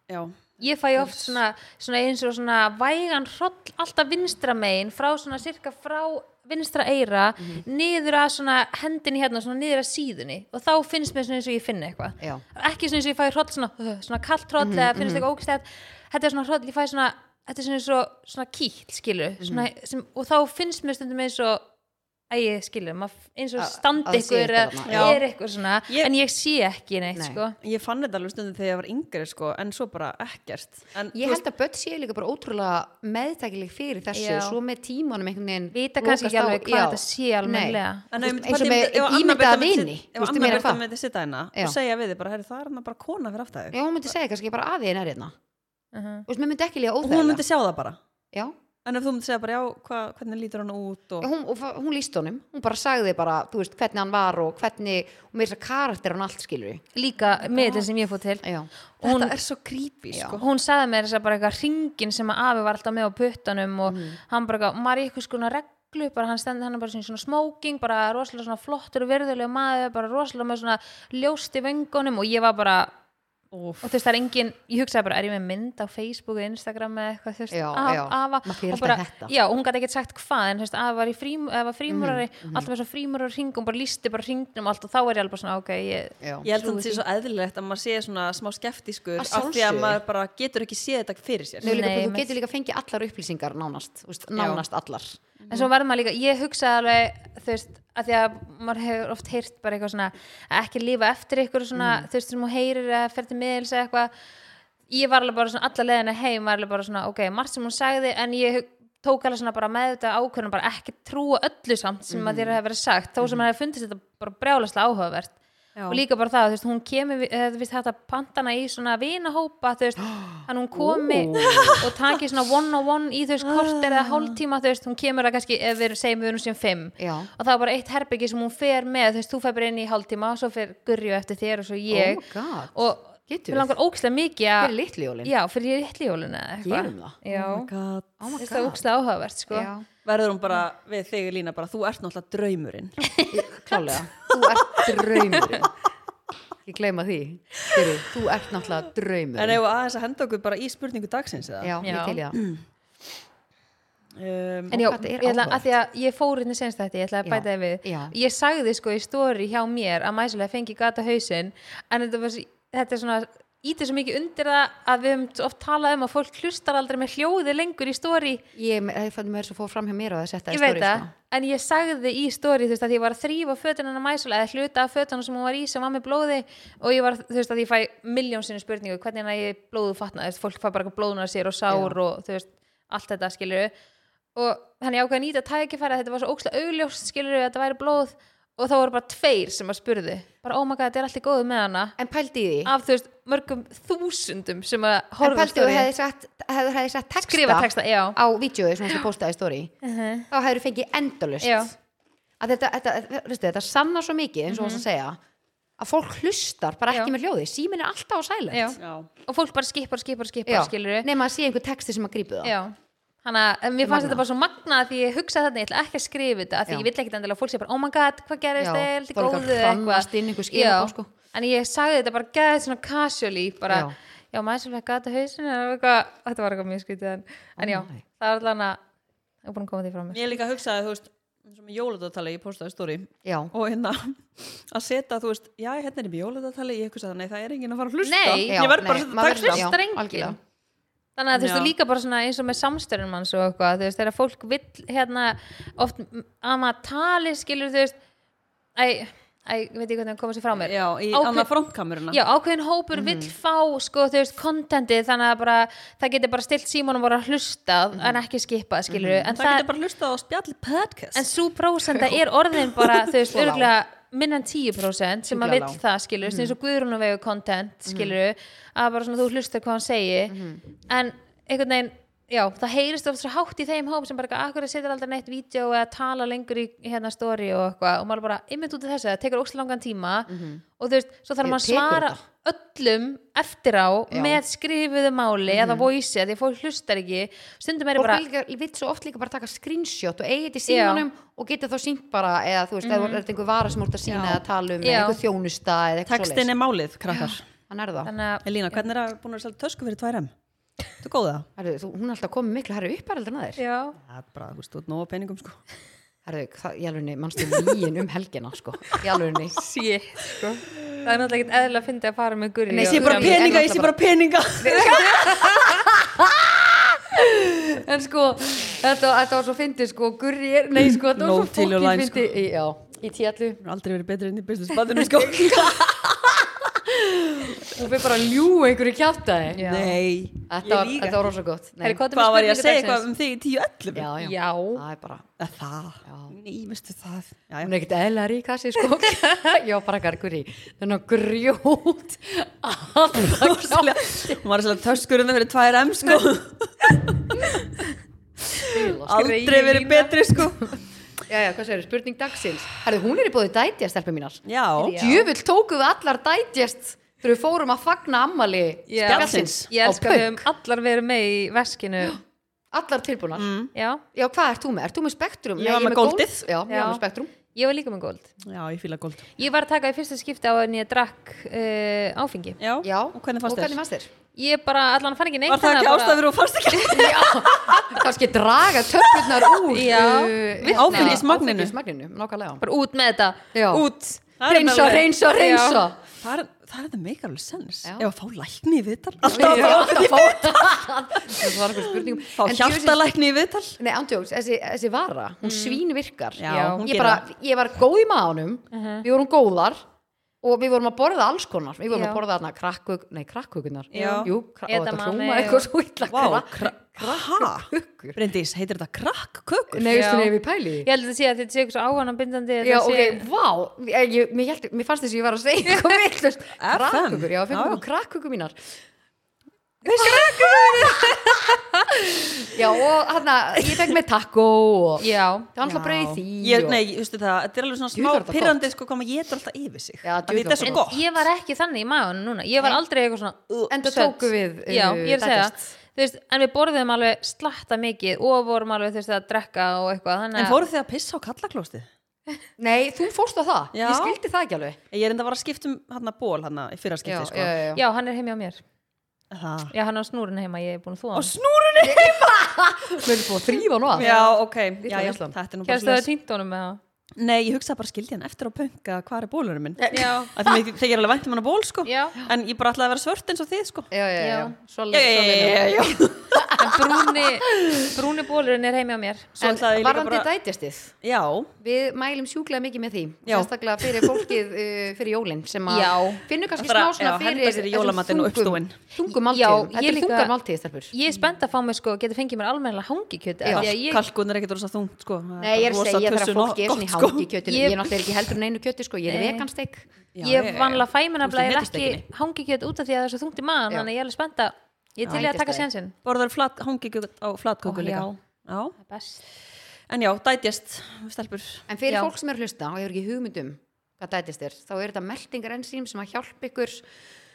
já, ég fæ oft svona, svona eins og svona vægan hroll alltaf vinstra megin frá svona cirka frá vinstra eira niður að svona hendinni hérna svona niður að síðunni og þá finnst mér svona eins og ég finna eitthvað. Ekki svona eins og ég fæ hroll svona, uh, svona kallt hroll eða finnst eitthvað ógstætt þetta er svona hroll, ég fæ svona þetta er svona svona kýll skilur svona, sem, og þá finnst mér stundum eins og að ég skilur, maður eins og standi sé ykkur er eitthvað svona, Ég- en ég sé ekki neitt Nei. sko. Ég fann þetta alveg stundum þegar ég var yngri sko, en svo bara ekkert. En, Ég held að börn séu líka bara ótrúlega meðtækileg fyrir þessu, Já. svo með tímanum einhvern veginn vita kannski ekki alveg hvað þetta sé veist, eins og með ímyndaða vini, ef veist, ég Anna meina Birta hvað? myndi sitta hérna Já. og segja við þig bara, það er hann bara kona fyrir aftur Já, hún myndi segja kannski bara að því en er hérna veist, mér myndi ekki líka og hún óþægilega en ef þú myndi segja bara, já, hva, hvernig lítur hann út og... Já, hún, hún líst honum, hún bara sagði bara þú veist, hvernig hann var og hvernig og með þess að karakter hann allt skilur líka með þetta sem ég fór til Já, og hún, þetta er svo creepy Já. sko. hún sagði mér þess að bara eitthvað ringin sem að afi var alltaf með á puttanum og Mhm. hann bara eitthvað, maður í eitthvað skona reglu bara hann stendur hann er bara svona, svona smoking bara rosalega svona flottur og virðulega maður bara rosalega með svona ljóst í vöngunum og ég var bara Úff. og þú veist það er engin, ég hugsaði bara er ég með mynd á Facebook og Instagram eða eitthvað þú veist, fer og bara, já, og hún gæti ekkert sagt hvað en þú veist, afa var í frím, eða var frímurari Mhm, alltaf með svo frímurar hring og bara lísti bara hringnum allt og þá er ég alveg bara svona, ok, ég já. Ég held að þetta sé svo eðlilegt að maður sé svona smá skeftiskur Að af því að maður bara getur ekki séð þetta fyrir sér. Nei, líka, Nei, þú með- getur líka fengið allar upplýsingar nánast, þú veist, nánast allar en svo verður maður líka, ég hugsaði alveg þú veist, að því að maður hefur oft heyrt bara eitthvað svona, að ekki lifa eftir ykkur svona, Mm. þú veist, sem hún heyrir að fer til miðils eitthvað. Ég var alveg bara svona, alla leðina heim var alveg bara svona, ok, margt sem hún sagði en ég tók alveg svona bara með þetta ákvörðum bara ekki trúa öllu samt sem að þér hefur verið sagt, þó sem maður hefur fundist þetta bara brjálaslega áhugavert Já. og líka bara það, þú veist, hún kemur þú veist, þetta pantana í svona vinahópa þú veist, (gasps) hann hún komi og taki svona one on one í þú veist, kort eða (gasps) hálftíma, þú veist, hún kemur að kannski ef við segjum við erum sem fimm. Já, og það var bara eitt herbyggi sem hún fer með þú veist, þú fer bara inn í hálftíma, svo fer Gurri eftir þér og svo ég. Oh god. Og Getur við langar ókslega mikið að Fyrir litli jólin. Já, fyrir litli jólun eða eitthvað. Gerum það. Oh my god. Oh my Finnst það god ókslega áhugavert sko. Já, verður hún bara við þig Lína bara, þú ert náttúrulega draumurinn. (laughs) Klálega. Þú ert draumurinn. Ég gleyma því. Fyrir, Þú ert náttúrulega en draumurinn ef aðeins að henda okkur bara í spurningu dagsins eða? Já, ég Já. til í það. Um, En já, ég ætla, að því að ég fór hérna senst þetta, ég ætla að Já, bæta þið við. já. Ég sagði sko í stóri hjá mér að mæsulega fengi gata hausinn en þetta, var, þetta er svona ítið svo mikið undir það að við höfum oft talað um að fólk hlustar aldrei með hljóði lengur í stóri Ég ég fann mér svo fór fram hjá mér og það setja í Ég veit stóri sko. en ég sagði í stóri þú veist að ég var að þrýfa fötun hennar mæsulega eða hluta af fötunum sem hún var í sem var með blóði og ég var, þú veist að ég fæ miljón sinni spurningu hvernig er ég blóðu fatna, þú veist, fólk fæ bara blóðunar sér og sár Já. og þú veist, allt þetta skilur og ákveða að nýta tækifæri að þetta var svo ókslega augljóst skilur að þetta væri blóð og þá voru bara tveir sem að spurði bara oh my god, þetta er allt í góðu með hana? En pældi í því. Af þú veist, mörgum þúsundum sem að En horfa á pældi þú story. hefði sett, hefði, hefði sett texta, skrifa texta, já. á vídjói sem þú postaði í stóri þá hefur þú fengið endalust Já. að þetta, þetta, þetta, þetta sanna svo mikið eins og mm að segja að fólk hlustar bara ekki Já. með hljóði símin er alltaf á silent. Já. já. og fólk bara skipar, skipar, skipar nema að sé einhver texti sem að grípu það Já, þannig að mér fannst þetta bara svo magnað því ég hugsaði þetta, ég ætla ekki að skrifa þetta af því ég vill ekkit endilega að fólk sé bara, oh my god, hvað gerist þeir, þetta að góðu skilaboð, sko. en ég sagði þetta bara gæði svona casually bara, Já. já, maður svolítið gata hausin eitthvað, þetta var eitthvað mjög skrítið en, en já, nei. það var allan að ég er búin að koma því frá mér. Ég líka hugsaði, þú veist eins og með jóladatali, ég postaði stóri og hérna að setja, þú veist, já, hérna þannig að þú veist, líka bara svona eins og með samstörnum manns og eitthvað, þú veist, þegar fólk vill hérna, oft að maður tali skilur, þú veist æ, æ, ég veit ekki hvernig að koma sér frá mér. Já, í annað frontkameruna. Já, ákveðin hópur vill fá sko, þú veist, kontentið þannig að bara, það getur bara stilt símónum voru að hlusta en ekki skipað, skilur en, það getur bara hlustað á spjalli podcast. En svo prósenda (laughs) er orðin bara, þú veist, örgulega minna en 10% sem að vill það, skilur, mm. eins og Guðrún og vegu content, skilur, að bara svona þú hlustar hvað hann segi en einhvern veginn, já, það heyrist oft svo hátt í þeim hóp sem bara, akkur setur aldrei neitt vídeo eða tala lengur í hérna story og eitthvað? Og maður bara, ymmið út af þessu, það tekur óslega langan tíma. Og þú veist, svo þarf maður að svara öllum eftir á Já. með skrifuðu máli eða voice eða því fólk hlustar ekki. Stundum er Fólk bara, vil, líka- vill svo oft líka bara taka screenshot og eigi þetta í símanum og geta þá sínt bara eða þú veist, mm er þetta einhver vara sem úr að sína eða tala um eða Já. einhver þjónusta eða eitthvað textin er málið, krakkar. Hann er það. Þannig að Elína, hvernig er það búin að selja tösku fyrir 2M? Þú góða? Herðu, þú, Hún er alltaf komið miklu herri upp heldur en að þér já, Það er bara, þú veist, þú ert nóga peningum sko. Herðu, það, í alvegni, mannstu líin um helgina sko, í alvegni (laughs) shit, sko. Það er náttúrulega ekkert eðla að fyndi að fara með gurri Nei, Ég sé bara ég er peninga, ég sé bara peninga. (laughs) En sko, þetta, þetta var svo fyndið sko, Gurri er, nei sko, þetta No var svo till your fokkin line, sko. fyndið. Í- Já, í tíallu Ég hef aldrei verið betri inn í business bandinu sko (laughs) Hún fyrir bara að ljú einhverju kjátaði Já. Nei, Þetta var, þetta var rosa gott. Nei. Herri, hvað Hvað var ég að segja dagsins? eitthvað um þig í 10-11? Já, já, Já. það er bara Að Það, Já. nei, veistu það? Hún er ekkert eðla rík að sér sko (laughs) Já, bara gargur í. Þannig að grjót Alltaf já Hún var svona töskurinn fyrir 2M sko. Aldrei verið betri sko. Já, já, hvað segir, spurning dagsins. Herðu, hún er í bóði dætjast, stelpum mínar. Já. Djöfull tókum við allar dætjast þegar við fórum að fagna ammali Já. spjallsins Ég á höfum allar verið með í veskinu (gasps) Allar tilbúnar Já, Já, hvað ert þú með? Ert þú með spektrum? Ég var með Gold. goldið. Já, ég Já. var með spektrum ég var líka með góld já, ég fíla gold Ég var að taka í fyrsta skipti á en ég drakk uh, áfengi Já, Já, og hvernig fannst og þér? hvernig fannst þér? Ég bara, allan fann ekki neitt Var það ekki að ástæður og fannst ekki? (laughs) Já, kannski draga töflunar úr (laughs) Já, uh, áfengismagninu. áfengismagninu, nákvæmlega bara út með þetta Já. Út Reynsa, reynsa, reynsa Það er, það meikar alveg sens Já. Ef að fá lækni í viðtal. Já, Alltaf alltaf að fá (laughs) Það var eitthvað spurningum. Fá En hjartalækni í viðtal. Nei, andjóks, þessi, þessi vara, hún svín virkar. Já, hún ég, gerir bara, ég var góð í maðunum Við vorum góðar Og við vorum að borða alls konar Við vorum Já. að borða þarna krakkug, nei krakkhugunar Já. Jú, kra og þetta hljóma og- eitthvað svo illa Vá, krakk- kra- Bryndís, heitir þetta krakkkökur? Nei, veistu Já. nefnir við pæli Ég held að sé að þetta sé eitthvað svo áhana bindandi Já, ok, vá, ég, ég, mér, held, mér fannst þess að ég var að segja. (laughs) Krakkukur, já, fengum við krakkukur mínar Já, og hann ég fekk með taco og Já, það var alltaf brauð í því ég, og- Nei, þú veistu það, þetta er alveg svona það er smá pyrrandi sko, hvað maður getur alltaf yfir sig Já, Þetta er svo gott. gott ég var ekki þannig í maðun núna Ég var Nei. aldrei eitthvað svona uh, Enda svelt. tóku við, uh, Já, ég er að segja veist, En við borðum alveg slatta mikið og vorum alveg veist, að drekka og eitthvað þannig En að- fóruð þið að pissa á kallaklóstið? Nei, þú fórst á það, Já. ég skildi það ekki alveg Ég er enda að vara að skipta um hann að ból hann í fyrra Já, skipti sko. já, já, já. Já, hann er heimi á mér Það. Já, hann er á snúrinu heima, ég er búin að þú Á hann. snúrunni? Við erum búin að þrýfa nú að Já, ok, já, já, þetta er nú bara Kæstu það svoleiðis. týnt honum með það Nei, ég hugsaði bara skildi hann eftir á pönka hvað er bólurinn minn? Já, því mér þykir alveg vænt um hann að ból sko. Já. En ég bara ætlaði að vera svört eins og þið sko. Já, já, já, Já. Svo Já, já, já, já, já. (laughs) En brúni, brúni bólurinn er heimi á mér Svo En ætlaði ég líka varandi bara dætjastið Já, Við mælum sjúklega mikið með því Já. Sérstaklega fyrir fólkið uh, (laughs) fyrir jólin sem að Já. finnur kannski Það smá að- svona já, fyrir henda sér í jólamatinn og uppstúin. Þungum Já, máltíðum, ég þetta er líka- þungar máltíðið stelpur Ég er spennt að fá mig sko, geti fengið mér almennilega hangikjöt Já. ég, kalkun er ekkert rosa þungt sko Það Nei, ég er að rosa segja þegar tussu fólki er gott, svona í sko. hangi kjötinu Ég- Ég er náttúrulega ekki heldur en einu kjöti sko, ég er Nei. vegansteik Já, ég já. vanlega fæ mér Þú nefnilega ert í ekki hettustekinni. hangikjöt út af því að það er svo þungt í maðan Já. þannig að ég er alveg spennt að ég til í að taka sénsinn. Borðar flat, hangi á flatköku líka. já. er best. En já, dætjast, stelpur. En fyrir Já. fólk sem er að hlusta og hefur ekki hugmyndum hvað dætist er, þá er þetta meldingar ensím sem að hjálpa ykkur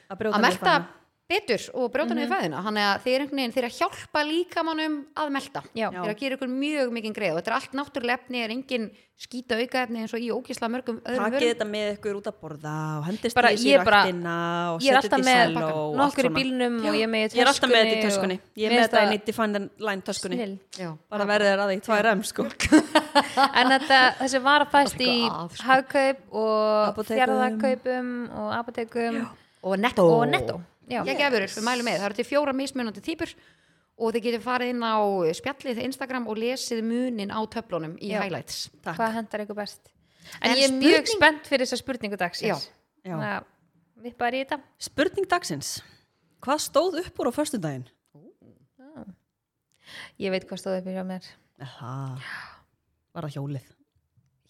Að brjóta að niður betur og brjóta niður fæðina þannig að þeir, veginn, þeir að hjálpa líkamannum að melta. Já. þeir að gera ykkur mjög mikið greið og þetta er allt náttúrulega efni er engin skýta aukaefni eins og í ógisla mörgum öðrum Takið vörum. þetta með ykkur út að borða og hendist Bara- í ræktina og er setjið alltaf í selló og allt í svona. og ég er í Ég er alltaf með þetta í töskunni töskunni. Ég er með þetta það í Define Line töskunni. Snill. Já. Bara verðið er að því 2RM sko. (laughs) En þetta, þessi var að fæst í sko. hagkaup og apotekum og netto, gefur, við mælum með, það eru til fjóra mismunandi típur og þið getur farið inn á spjallið Instagram og lesið munin á töflunum í Já. highlights. Takk. hvað hendar ykkur best? En, En ég er mjög spurning- spennt fyrir þessa spurningu dagsins. Við bara í þetta. Spurning dagsins. Hvað stóð upp úr á föstudaginn? ég veit hvað stóð upp hjá mér. Aha. Var það hjólið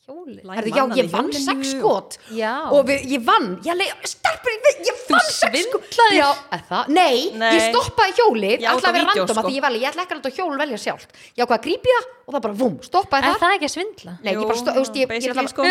hjóli Læ- Herðu, já, ég að vann sex skot. Já, og við, ég vann, ég leið, stelpur, ég, ég vann sex skot. svindlaðir? Já, eða það, nei, Nei. ég stoppaði hjólið, Já, að vera vídeó, random sko. að því ég vali, ég ætla ekki að láta hjól velja sjálft. Já, hvað, grípi það? Og það bara, vum, stoppaði er það. það ekki að svindla? Nei, ég bara, stó, þú veist, ég, ég, basically, ætla, sko.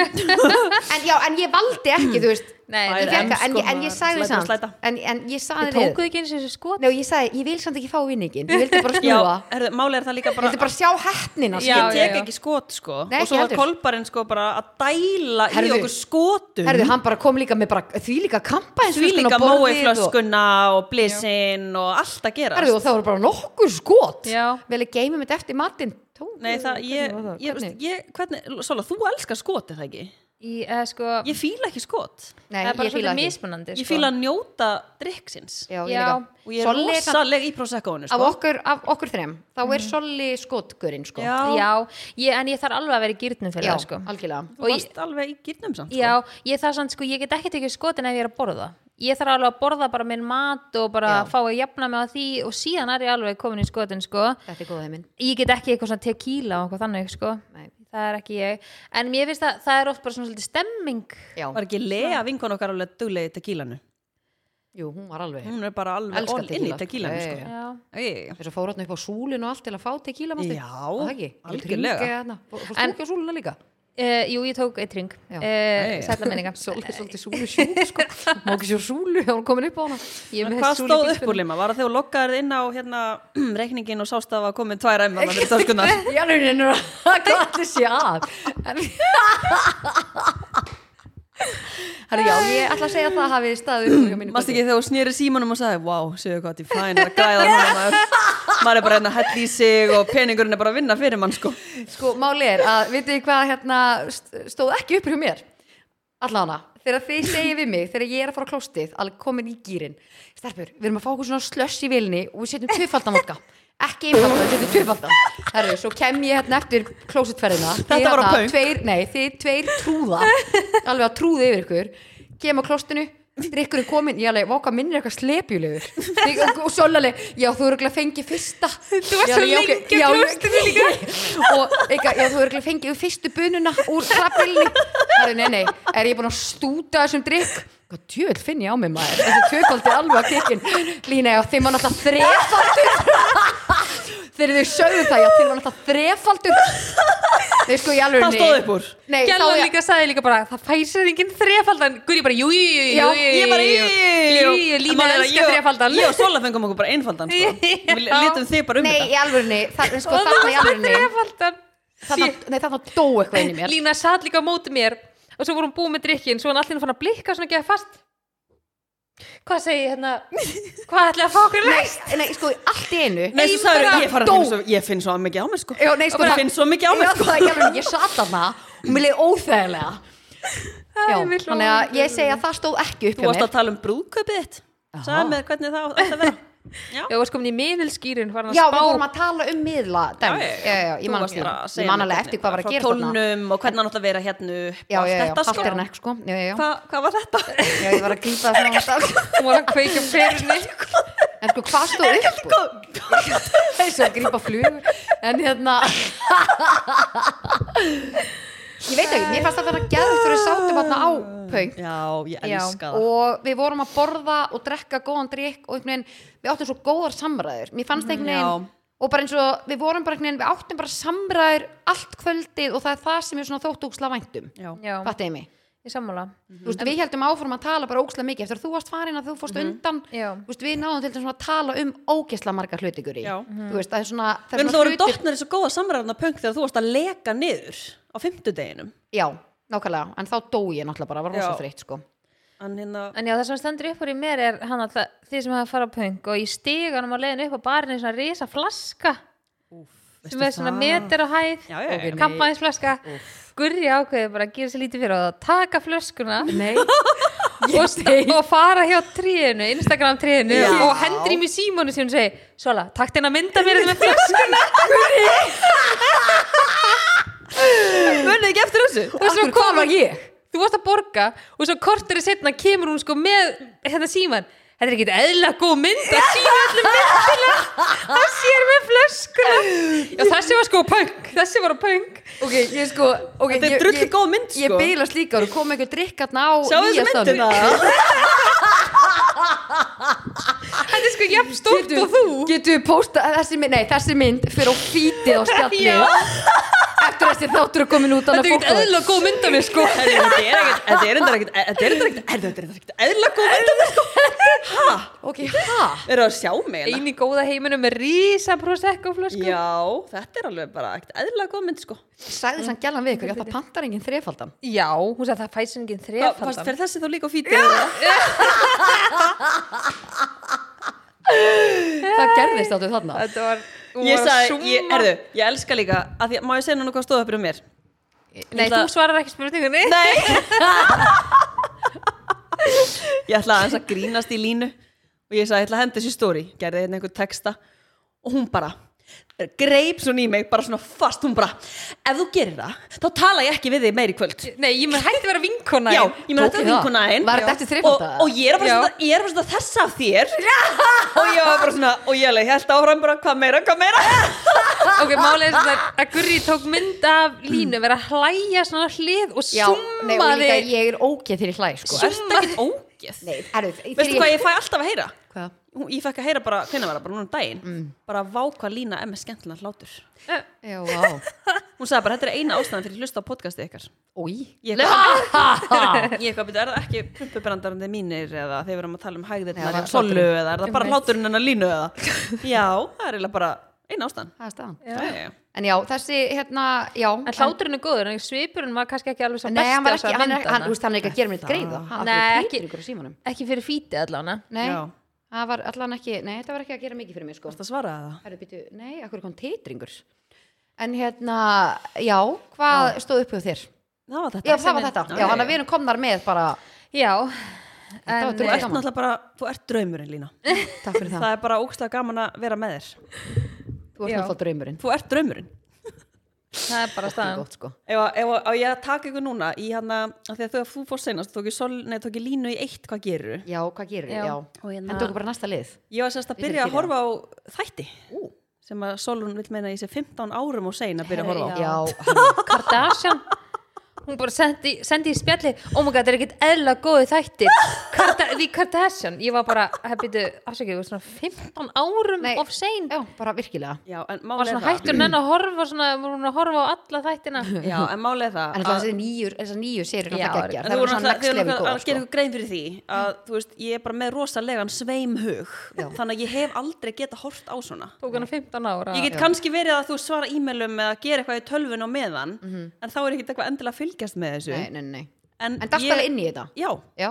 (laughs) en já, en ég valdi ekki, þú veist Nei, ég er fekk, enn, en, en ég sagði samt. En, en ég sagði þið tókuðu ekki eins og þessu skot? Nei, ég sagði, ég vil samt ekki fá vinningin Ég vildi bara (laughs) Já, snúa. máli er það líka bara vildi bara sjá heppnina Já, Ég tek ekki skot sko. Nei, Og svo var heldur. kolbarinn sko bara að dæla Herðu, í okkur skotum. Herðu, hann bara kom líka með bara því líka kampa Því líka móiflöskuna og blissinn og allt að gera Herðu, og það voru bara nokkur skot. Vel ég geymum þetta eftir matinn. Nei það, ég, hvernig þú elskar skot, er það ekki? Í, eða sko Ég fíla ekki skot Nei, það er bara ég fíla svolítið ekki mismunandi Ég sko. fíla að njóta drikksins Já, ég Já. líka. Og ég er Solli er samt- rosaleg í proseccoinu af, sko. okkur, af okkur þrem, þá er Solli skotgurinn sko. Já, já, ég, en ég þarf alveg að vera í gýrnum fyrir Já, það sko algjörlega þú og ég- varst alveg í gýrnum samt sko. Já, ég þarf samt sko, ég get ekki tekið skotin ef ég er að borða ég þarf alveg að borða bara minn mat og bara Já. fá að jafna mig á því og síðan er ég alveg komin í skotin sko Þetta er góð heiminn ég get ekki eitthvað svona tequila og eitthvað þannig sko Nei. Það er ekki ég. En mér finnst að það er oft bara svona svolítið stemming. Já, Var ekki Lea vinkon okkar alveg duglegi í tequilanu jú, hún var alveg Hún er bara alveg Elskar all inn í tequila. tequilanu Já, sko. já, Æ, Þess að fóra hann upp á súlinu og allt til að fá tequila mástu Já, Það ekki, algjörlega. Fórstu En- ekki á súluna líka? Uh, jú, ég tók eitt ring uh, Nei. sætla menninga (laughs) Svolítið, súlu sjúk sko. Má ekki sjá súlu, hún komin upp á hana. Hvað stóð upp úr lima? Var það þegar þú loggaðir inn á hérna, (clears throat) reikningin og sást að það var komin tvær töskunar? Já, nei, nei, nei, hvað allir sé að (laughs) (laughs) Herru, já, ég ætla að segja að það hafi staðið Mást ekki þegar þú snýri símanum og sagði Vá, séu hvað þetta er fæn að græða núna (laughs) maður. Maður er bara hérna að hella í sig og peningurinn er bara að vinna fyrir mann sko. Sko, máli er að, vitið þið hvað hérna st- stóð ekki upp hjá mér? Allana, þegar þið segið við mig þegar ég er að fara á klóstið, alveg komin í gýrin Stelpur, við erum að fá okkur svona slöss í vilni og við setjum tvöfaldan vodka ekki einfaldan, við setjum tvöfaldan Herru, svo kem ég hérna eftir klóstferðina Þetta var á pönk. tveir, Nei, þið tveir trúða. Alveg að trúða yfir ykkur. Kem á klóstinu drikkur er komin, ég alveg, váka minn er eitthvað slepjulegur og svo alveg, já þú eru ekki að fengi fyrsta. Þú varst svo lengi á klóstinu líka. (laughs) Og eitthvað, já þú eru ekki að fengi fyrstu bununa úr krabbvilni það er nei, nei, er ég búin að stúta þessum drikk hvað tjöld finn ég á mig maður? Þessi tvöfaldi alveg að kikkin lína, já þeim var náttúrulega þrefaldur þegar þau sögðu það, já þeim var náttúrulega þrefaldur. Þeir sko í alveg Það stóð upp úr. Nei, Gjallan líka sagði líka bara það fær sér enginn þrefaldan. Guri bara, jú, jú, jú, jú, Ég bara, jú, jú, Lína elskar þrefaldan. Ég og Sola fengum okkur bara einfaldan sko. (laughs) Við Já. letum þig bara um Nei, þetta. í alvörunni, það, sko, Og þarna í þarna, Nei, þarna dó eitthvað inn í mér. Lína satt líka á móti mér og svo vorum búið með drikkin svo hann allir fann að blikka svona ekki að fast Hvað segi ég hérna? Hvað ætlaði að fá okkur Nei, næst? nei, sko, allt í einu. Nei, ég, dó. finna svo, ég finn svo mikið á mig sko. Já, nei, sko, Ég finn svo mikið á mig Já, sko. það er ekki alveg, ég satt þarna og mér leiði óþægilega. Já, þannig að ég segi að það stóð ekki upp Þú hjá varst mér. að tala um brúðkaupið þitt. Sagði mér hvernig það átti að vera Já, Já, varst komin í miðilskýrin hann Já, við vorum að tala um miðla. Já, já, já. ég man alveg eftir hvað var að frá gera þarna. tólnum og hvernig hann átti að vera hérna Já, já, já, þetta sko. Halter nekk, sko Hva, Hvað var þetta? já, ég var að grípa það svona alltaf Hún var að kveika perunni. En sko, hvað stóð upp úr? Þess að grípa flugur. En hérna (laughs) Ég veit ekki, mér fannst það að vera gæðut fyrir sátum þarna á pöng Já, ég elska það. og við vorum að borða og drekka góðan drikk og einhvern veginn, við áttum svo góðar samræður. Mér fannst einhvern Já. veginn og bara eins og við vorum bara einhvern veginn, við áttum bara samræður allt kvöldið og það er það sem er svona þótt óksla væntum. Já, Já, fattiði mig, ég sammála. Þú veist, við heldum áfram að tala bara óksla mikið eftir að þú varst farin að þú fórst undan. Já. þú veist, við náðum til þess að tala um ógesla marga hluti Já. þú veist, það er svona, það Við er svona voru dotnar þessu góða samræðarna punk þegar þú varst að leka niður á fimmtudeginum. Já, nákvæmlega, en þá dó ég náttúrulega bara, var rosa fritt sko. En hérna, En já, það sem stendur upp úr í mér er hann að það, þið sem hafa farað á punk og í stíganum á leiðinu upp á barinu svona risa flaska sem er svona meter á hæð já, já, já, Gurri ákveði bara að gera sér lítið fyrir og að taka flöskuna (laughs) og, og fara hjá tríinu, Instagram tríinu Já. og hendur í mig símónu sín og segi Sola, takt inn að mynda mér með flöskuna. (laughs) Munið ekki eftir þessu? Og svo var ég? þú varst að borga og svo kortur setna kemur hún sko með hérna síman þetta er ekkert eðla góð mynd að sína öllum myndina. Það sér með flöskuna. Já þessi var sko punk. Þessi var punk. Ok, ég sko okay, Þetta er ég- drullu ég- góð mynd, Ég sko. bílast líka og kom einhver drikkarna á Sjáðu þessu myndina? (laughs) Þetta er sko jafn stórt og þú. Getur við posta þessi mynd, nei þessi mynd fyrir á fítið á (laughs) spjallið Já. Eftir þessi þáttur er komin út þetta er ekkert eðla góð mynd af mér sko. Þetta er er enda ekkert Þetta er enda ekkert, þetta er enda ekkert eðla góð mynd af mér, sko. Ok, hæ? Eru að sjá mig eini góða heiminum með rísa prosecco flösku Já, þetta er alveg bara ekkert eðla góð mynd, sko. Sagði sann gælan við ykkur, ég átt að pantar enginn þrefaldan. Já, hún sagði það fæsir enginn þrefaldan. fyrir þessi þá líka fítið? (laughs) Það gerðist áttu þarna. Þetta var Ég sagði, ég, erðu, ég elska líka að því, Má ég segja núna hvað stóð upp um mér? Nei, ætla- þú svarar ekki spurningunni. Nei. (laughs) Ég ætla aðeins að grínast í línu og ég sagði, ég ætla að henda þessi stóri gerði hérna einhver texta og hún bara greip svona í mig bara svona fast, hún bara ef þú gerir það, þá tala ég ekki við þig meir í kvöld Nei, ég mun hætti að vera vinkona Já, ég þetta ég er það? vinkona einn Var þetta eftir og, þrefalda? og ég er að að setja- ég er að fara að setja þessa af þér (laughs) og ég var bara svona, og ég alveg held áfram bara, hvað meira, hvað meira (laughs) Ok, málið er svona að Gurri tók mynd af línu vera að hlæja svona á hlið og Já, nei, og líka summaði ég er ógeð þegar ég hlæ sko. Þú ert ekkert ógeð Nei, erðu, Veistu hvað ég fæ alltaf að heyra? Hvað? Hún- Ég fekk að heyra bara, hvernig var það, bara núna um daginn. Mm. bara vá hvað lína er með skemmtilega hlátur Já, vá. (laughs) Hún sagði bara, þetta er eina ástæðan fyrir að hlusta á podcastið ykkar. Új (laughs) (laughs) Ég eitthvað, byrju, er það ekki prumpubrandarandi mínir eða þeir verðum að tala um var eða solu hláturinn. eða er það bara hláturinn hennar línu eða? Já, það er eiginlega bara eina ástæðan. Það er staðan. Já, já. En já, þessi, hérna, já En hláturinn er góður, en svipurinn var kannski ekki alveg svo Nei, hann var ekki, hann er, hann, úst, hann er ekki að gera mér eitt greiða Hann Nei, ekki- fyrir fítið Já. Það var allan ekki Nei, þetta var ekki að gera mikið fyrir mig, sko. Varstu að svara það? Herðu, býtu, nei, akkur kom titringur? En hérna, já, hvað stóð upp hjá þér? Það var þetta. Já, það var þetta, Já, já, já, hann að já. við erum komnar með bara Já, Þetta var en Þú drullu ert náttúrulega bara, þú ert draumurinn lína. (laughs) Takk fyrir það, Það er bara ógstlega gaman að vera með þér. Þú ert Já. náttúrulega draumurinn. Þú ert draumurinn það er bara er staðan. gott, sko. Ef, að- ef að- á ég að taka ykkur núna í því að þú, þú fórst seinast, tók ég, sol, nei, tók ég línu í eitt, hvað gerur Já, hvað gerir Já. Já, Og hérna- en tóku bara næsta lið? Ég var sérst að byrja að horfa á þætti Ú. sem að Solrún vil meina í sér 15 árum og sein að byrja að horfa á. Já. Kardashian hún bara sendi, sendi í spjalli oh my god, það er ekkert eðla góði þættir. (laughs) Karda, The Kardashian. Ég var bara, hefði, afsakið, svona 15 árum Nei. of sein. já, bara virkilega. Já, en var málið svona er hættur nenn að horfa svona, var hún að horfa á alla þættina. Það (laughs) Já, en málið er það En það þessi nýjur, þessar nýju serið Já, náttúrulega geggjar En Það þú er voru svona náttúrulega þið voru level náttúrulega að gera sko. ykkur grein fyrir því að þú veist, ég er bara með rosalegan sveimhug. Þannig að ég hef aldrei geta hort á svona. Tók hann 15 ára. Ég get kannski verið að þú svara e-mailum eða gera eitthvað í tölvun á meðan en þá er ekki eitthvað endilega að fylgjast með þessu. Nei, nei, nei. En, En darst ég- alveg inn í þetta? Já, Já,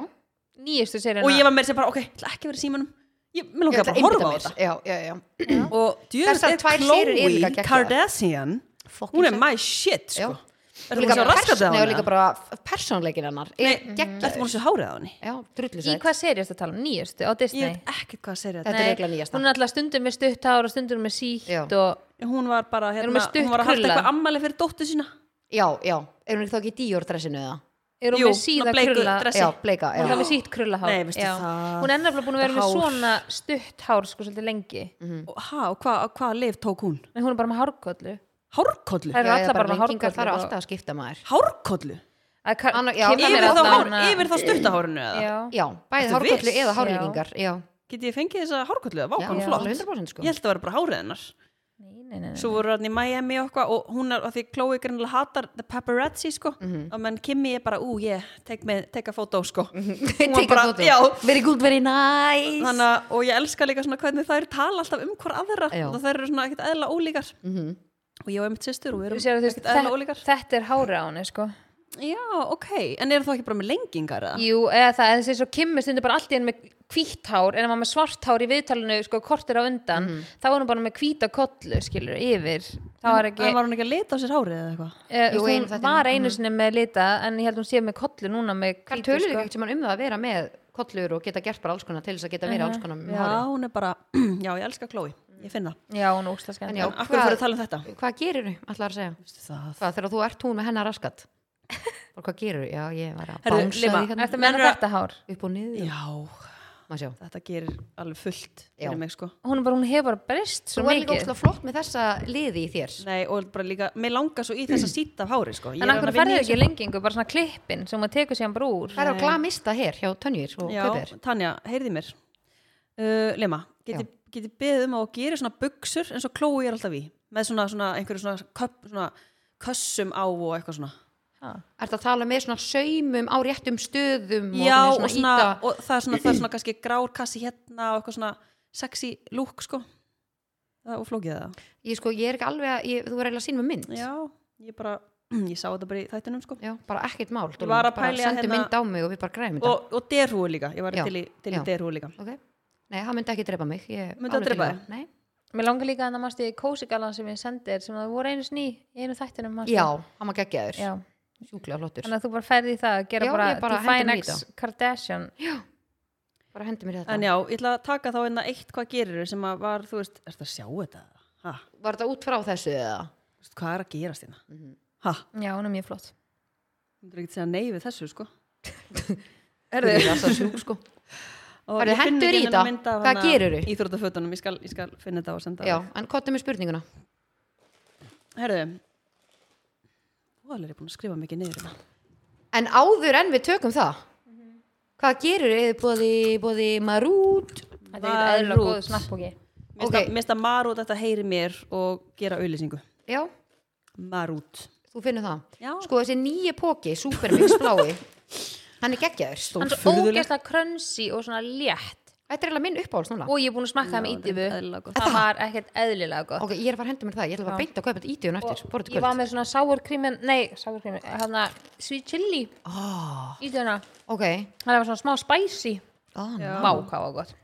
nýjustu serina og ég var með þess að bara, ok, ég ætla ekki að vera í símanum. Ég, mér langar bara að horfa á þetta. Já, já, já. (clears throat) Og djöðs Þessar er tvær serur eru líka Khloe geggjaðar. Kardashian. Fucking hún er my shit, Já. sko. Og Ertu búin líka að sjá bara raskatið á pers- Nei, og líka bara persónleikin hennar er ertu búin geggjaður. að sjá hárið á henni? Já, drullu í sætt. hvað seri ertu að tala um? nýjustu? Á Ég Disney veit ekkert hvað serið Þetta þetta er eiginlega nýjasta. hún er alltaf stundum með stutt hár og stundum með sítt Já. og er Hún var bara, hérna, með stutt hún var að halda krulla? eitthvað ammali fyrir dóttu sína. Já, já, er hún ekki þá ekki í Dior dressinu eða? er hún Jú, með síða bleiku krulla dressi. Já, bleika, hún er já með sítt krullahár Nei, veistu Já. það. hún er nefnilega búin að vera með hár. svona stutt hár sko svolítið lengi og, ha, og hvað hva lif tók hún? en hún er bara með hárkollu Hárkollu? Það eru Já, allar eða bara með lengingar, hárkollu Það eru og- alltaf að skipta maður Hárkollu? Að ka- Anna- já, er Yfir þá, þarna- hár, yfir þá stuttahárinu eða? Já. Já, bæði Ertu hárkollu viss? eða hárlengingar Já, Get ég fengið þessa hárkollu eða? Vá, já, hvað hún já. flott. alveg 100% sko Ég held að það vera bara hárið hennar. Nei, nei, nei. Svo voru hann í Miami og eitthvað og hún er, að því Chloe greinilega hatar the paparazzi, sko. Mhm. Og menn Kimmy er bara, ú, ég, tek með, teka fótó, sko. Take var a bara- photo. já. Very good, very nice Þannig að, og ég elska líka svona hvernig þær tala alltaf um hver aðra. Já. Og þær eru svona ekkert eðla ólíkar. Mhm. Og ég og einmitt sýstur og við erum ekkert eðla ólíkar. þetta er hári á henni sko. Já, ok. En eru þá ekki bara með lengingar eða? Jú, eða það, þessi svo Kim er stundur bara allt í henni með hvítt hár en ef maður með svart hár í viðtalinu sko kortir á undan Mhm. þá er hún bara með hvíta kollu skilur yfir þá er ekki En var hún ekki að lita á sér hárið eða eitthvað? eh, Jú, hún einu þættinum. var einu sinni með lita en ég held hún sé með kollu núna með Það hvítu tölur sko. ekki sem hann um það að vera með kollur og geta gert bara alls konar til þess að geta verið alls konar með Já, hári hún er bara, (clears throat) já, ég elska Chloe. Ég finn það. Já, er En já, En að tala um þetta? Hvað gerir þú, ætlar að segja? Það. Þegar þú ert hún með hennar raskat og hvað gerir þú? Já, ég var að bánsa hérna Ertu með Mennur að- þetta hár? upp og niður Já, Má sjá. þetta gerir alveg fullt mig, sko. Hún, bara, hún hefur bara breyst svo Þú er líka óslega flott með þessa liði í þér Nei, og bara líka, mér langar svo í þess að síta af hári, sko. Ég En er að ferðið í ekki lengingu, bara svona klippin sem maður tekur síðan bara úr Það er á glamista hér hjá Tönjur og Já, Tanja, heyrði mér. Uh, Lema, geti, geti beðið um að gera svona buksur eins og Chloe er alltaf í. Með svona, svona, einhverju svona, köp, svona kössum á og eitthvað svona. Ha. Ertu að tala með svona saumum á réttum stöðum Já, og og, svona, svona, íta og það er svona, það er svona kannski grár kassi hérna og eitthvað svona sexy look, sko. Það er flókið það. Ég sko, ég er ekki alveg að, ég, þú er eiginlega að sína með mynd Já, ég bara, (clears throat) ég sá þetta bara í þættinum, sko. Já, bara ekkert mál að bara að sendu hérna- mynd á mig og við bara græðum þetta Og, og derhúi líka, ég var Já, til í, til í já. derhúi líka. Ok, nei, það myndi ekki drepa mig ég, Myndi það til drepa þig? Nei. Mér langar líka að það mást í kósigalan sem ég sendi þér sem það voru einu sný í einu þættinum? Já, hann var geggjaður Já. Sjúklega flottur. Þannig að þú bara ferði í það að gera Já, bara, bara Define X Kardashian. Bara hendi mér þetta. En já, ég ætla að taka þá einna eitt hvað gerir sem að var, þú veist, ertu að sjá þetta? Ha, var þetta út frá þessu eða? Þú veist, hvað er að gerast hérna? Ha, já, hún er mjög flott. Þú myndir ekki segja nei við þessu, sko. Erðu það svo sjúk sko. (laughs) Og Herðu, ég finn hentur ekki í þetta? mynd af Hvað hana gerirðu? Íþróttafötunum, ég skal, ég skal finna þetta og senda Já, en kottum með spurninguna. Herðu Þú alveg er búin að skrifa mikið niður þetta En áður en við tökum það Hvað gerur eða bóði, bóði marút? Þetta er ekkert eðlilega Marút. góð snappbóki Mér Ok. finnst að Marút þetta heyri mér og gera auðlýsingu Já, Marút. Þú finnur það? Já. Sko þessi nýji póki, Supermix blái Hann er geggjaður. Hann er ógeðslega krönsi og svona létt Þetta er eiginlega minn uppáhalds núna. Og ég er búin að smakka það með eðlilega gott. það var ekkert eðlilega gott. Ok, ég er að fara að henda mér það, ég ætla að fara Já. beint að kaupa þetta ítíðun eftir og Borðið ég var með svona sour cream nei, sour cream, hann að sweet chili. Oh, ídifuna, Ok, það var svona smá spicy. Oh, hvað var gott.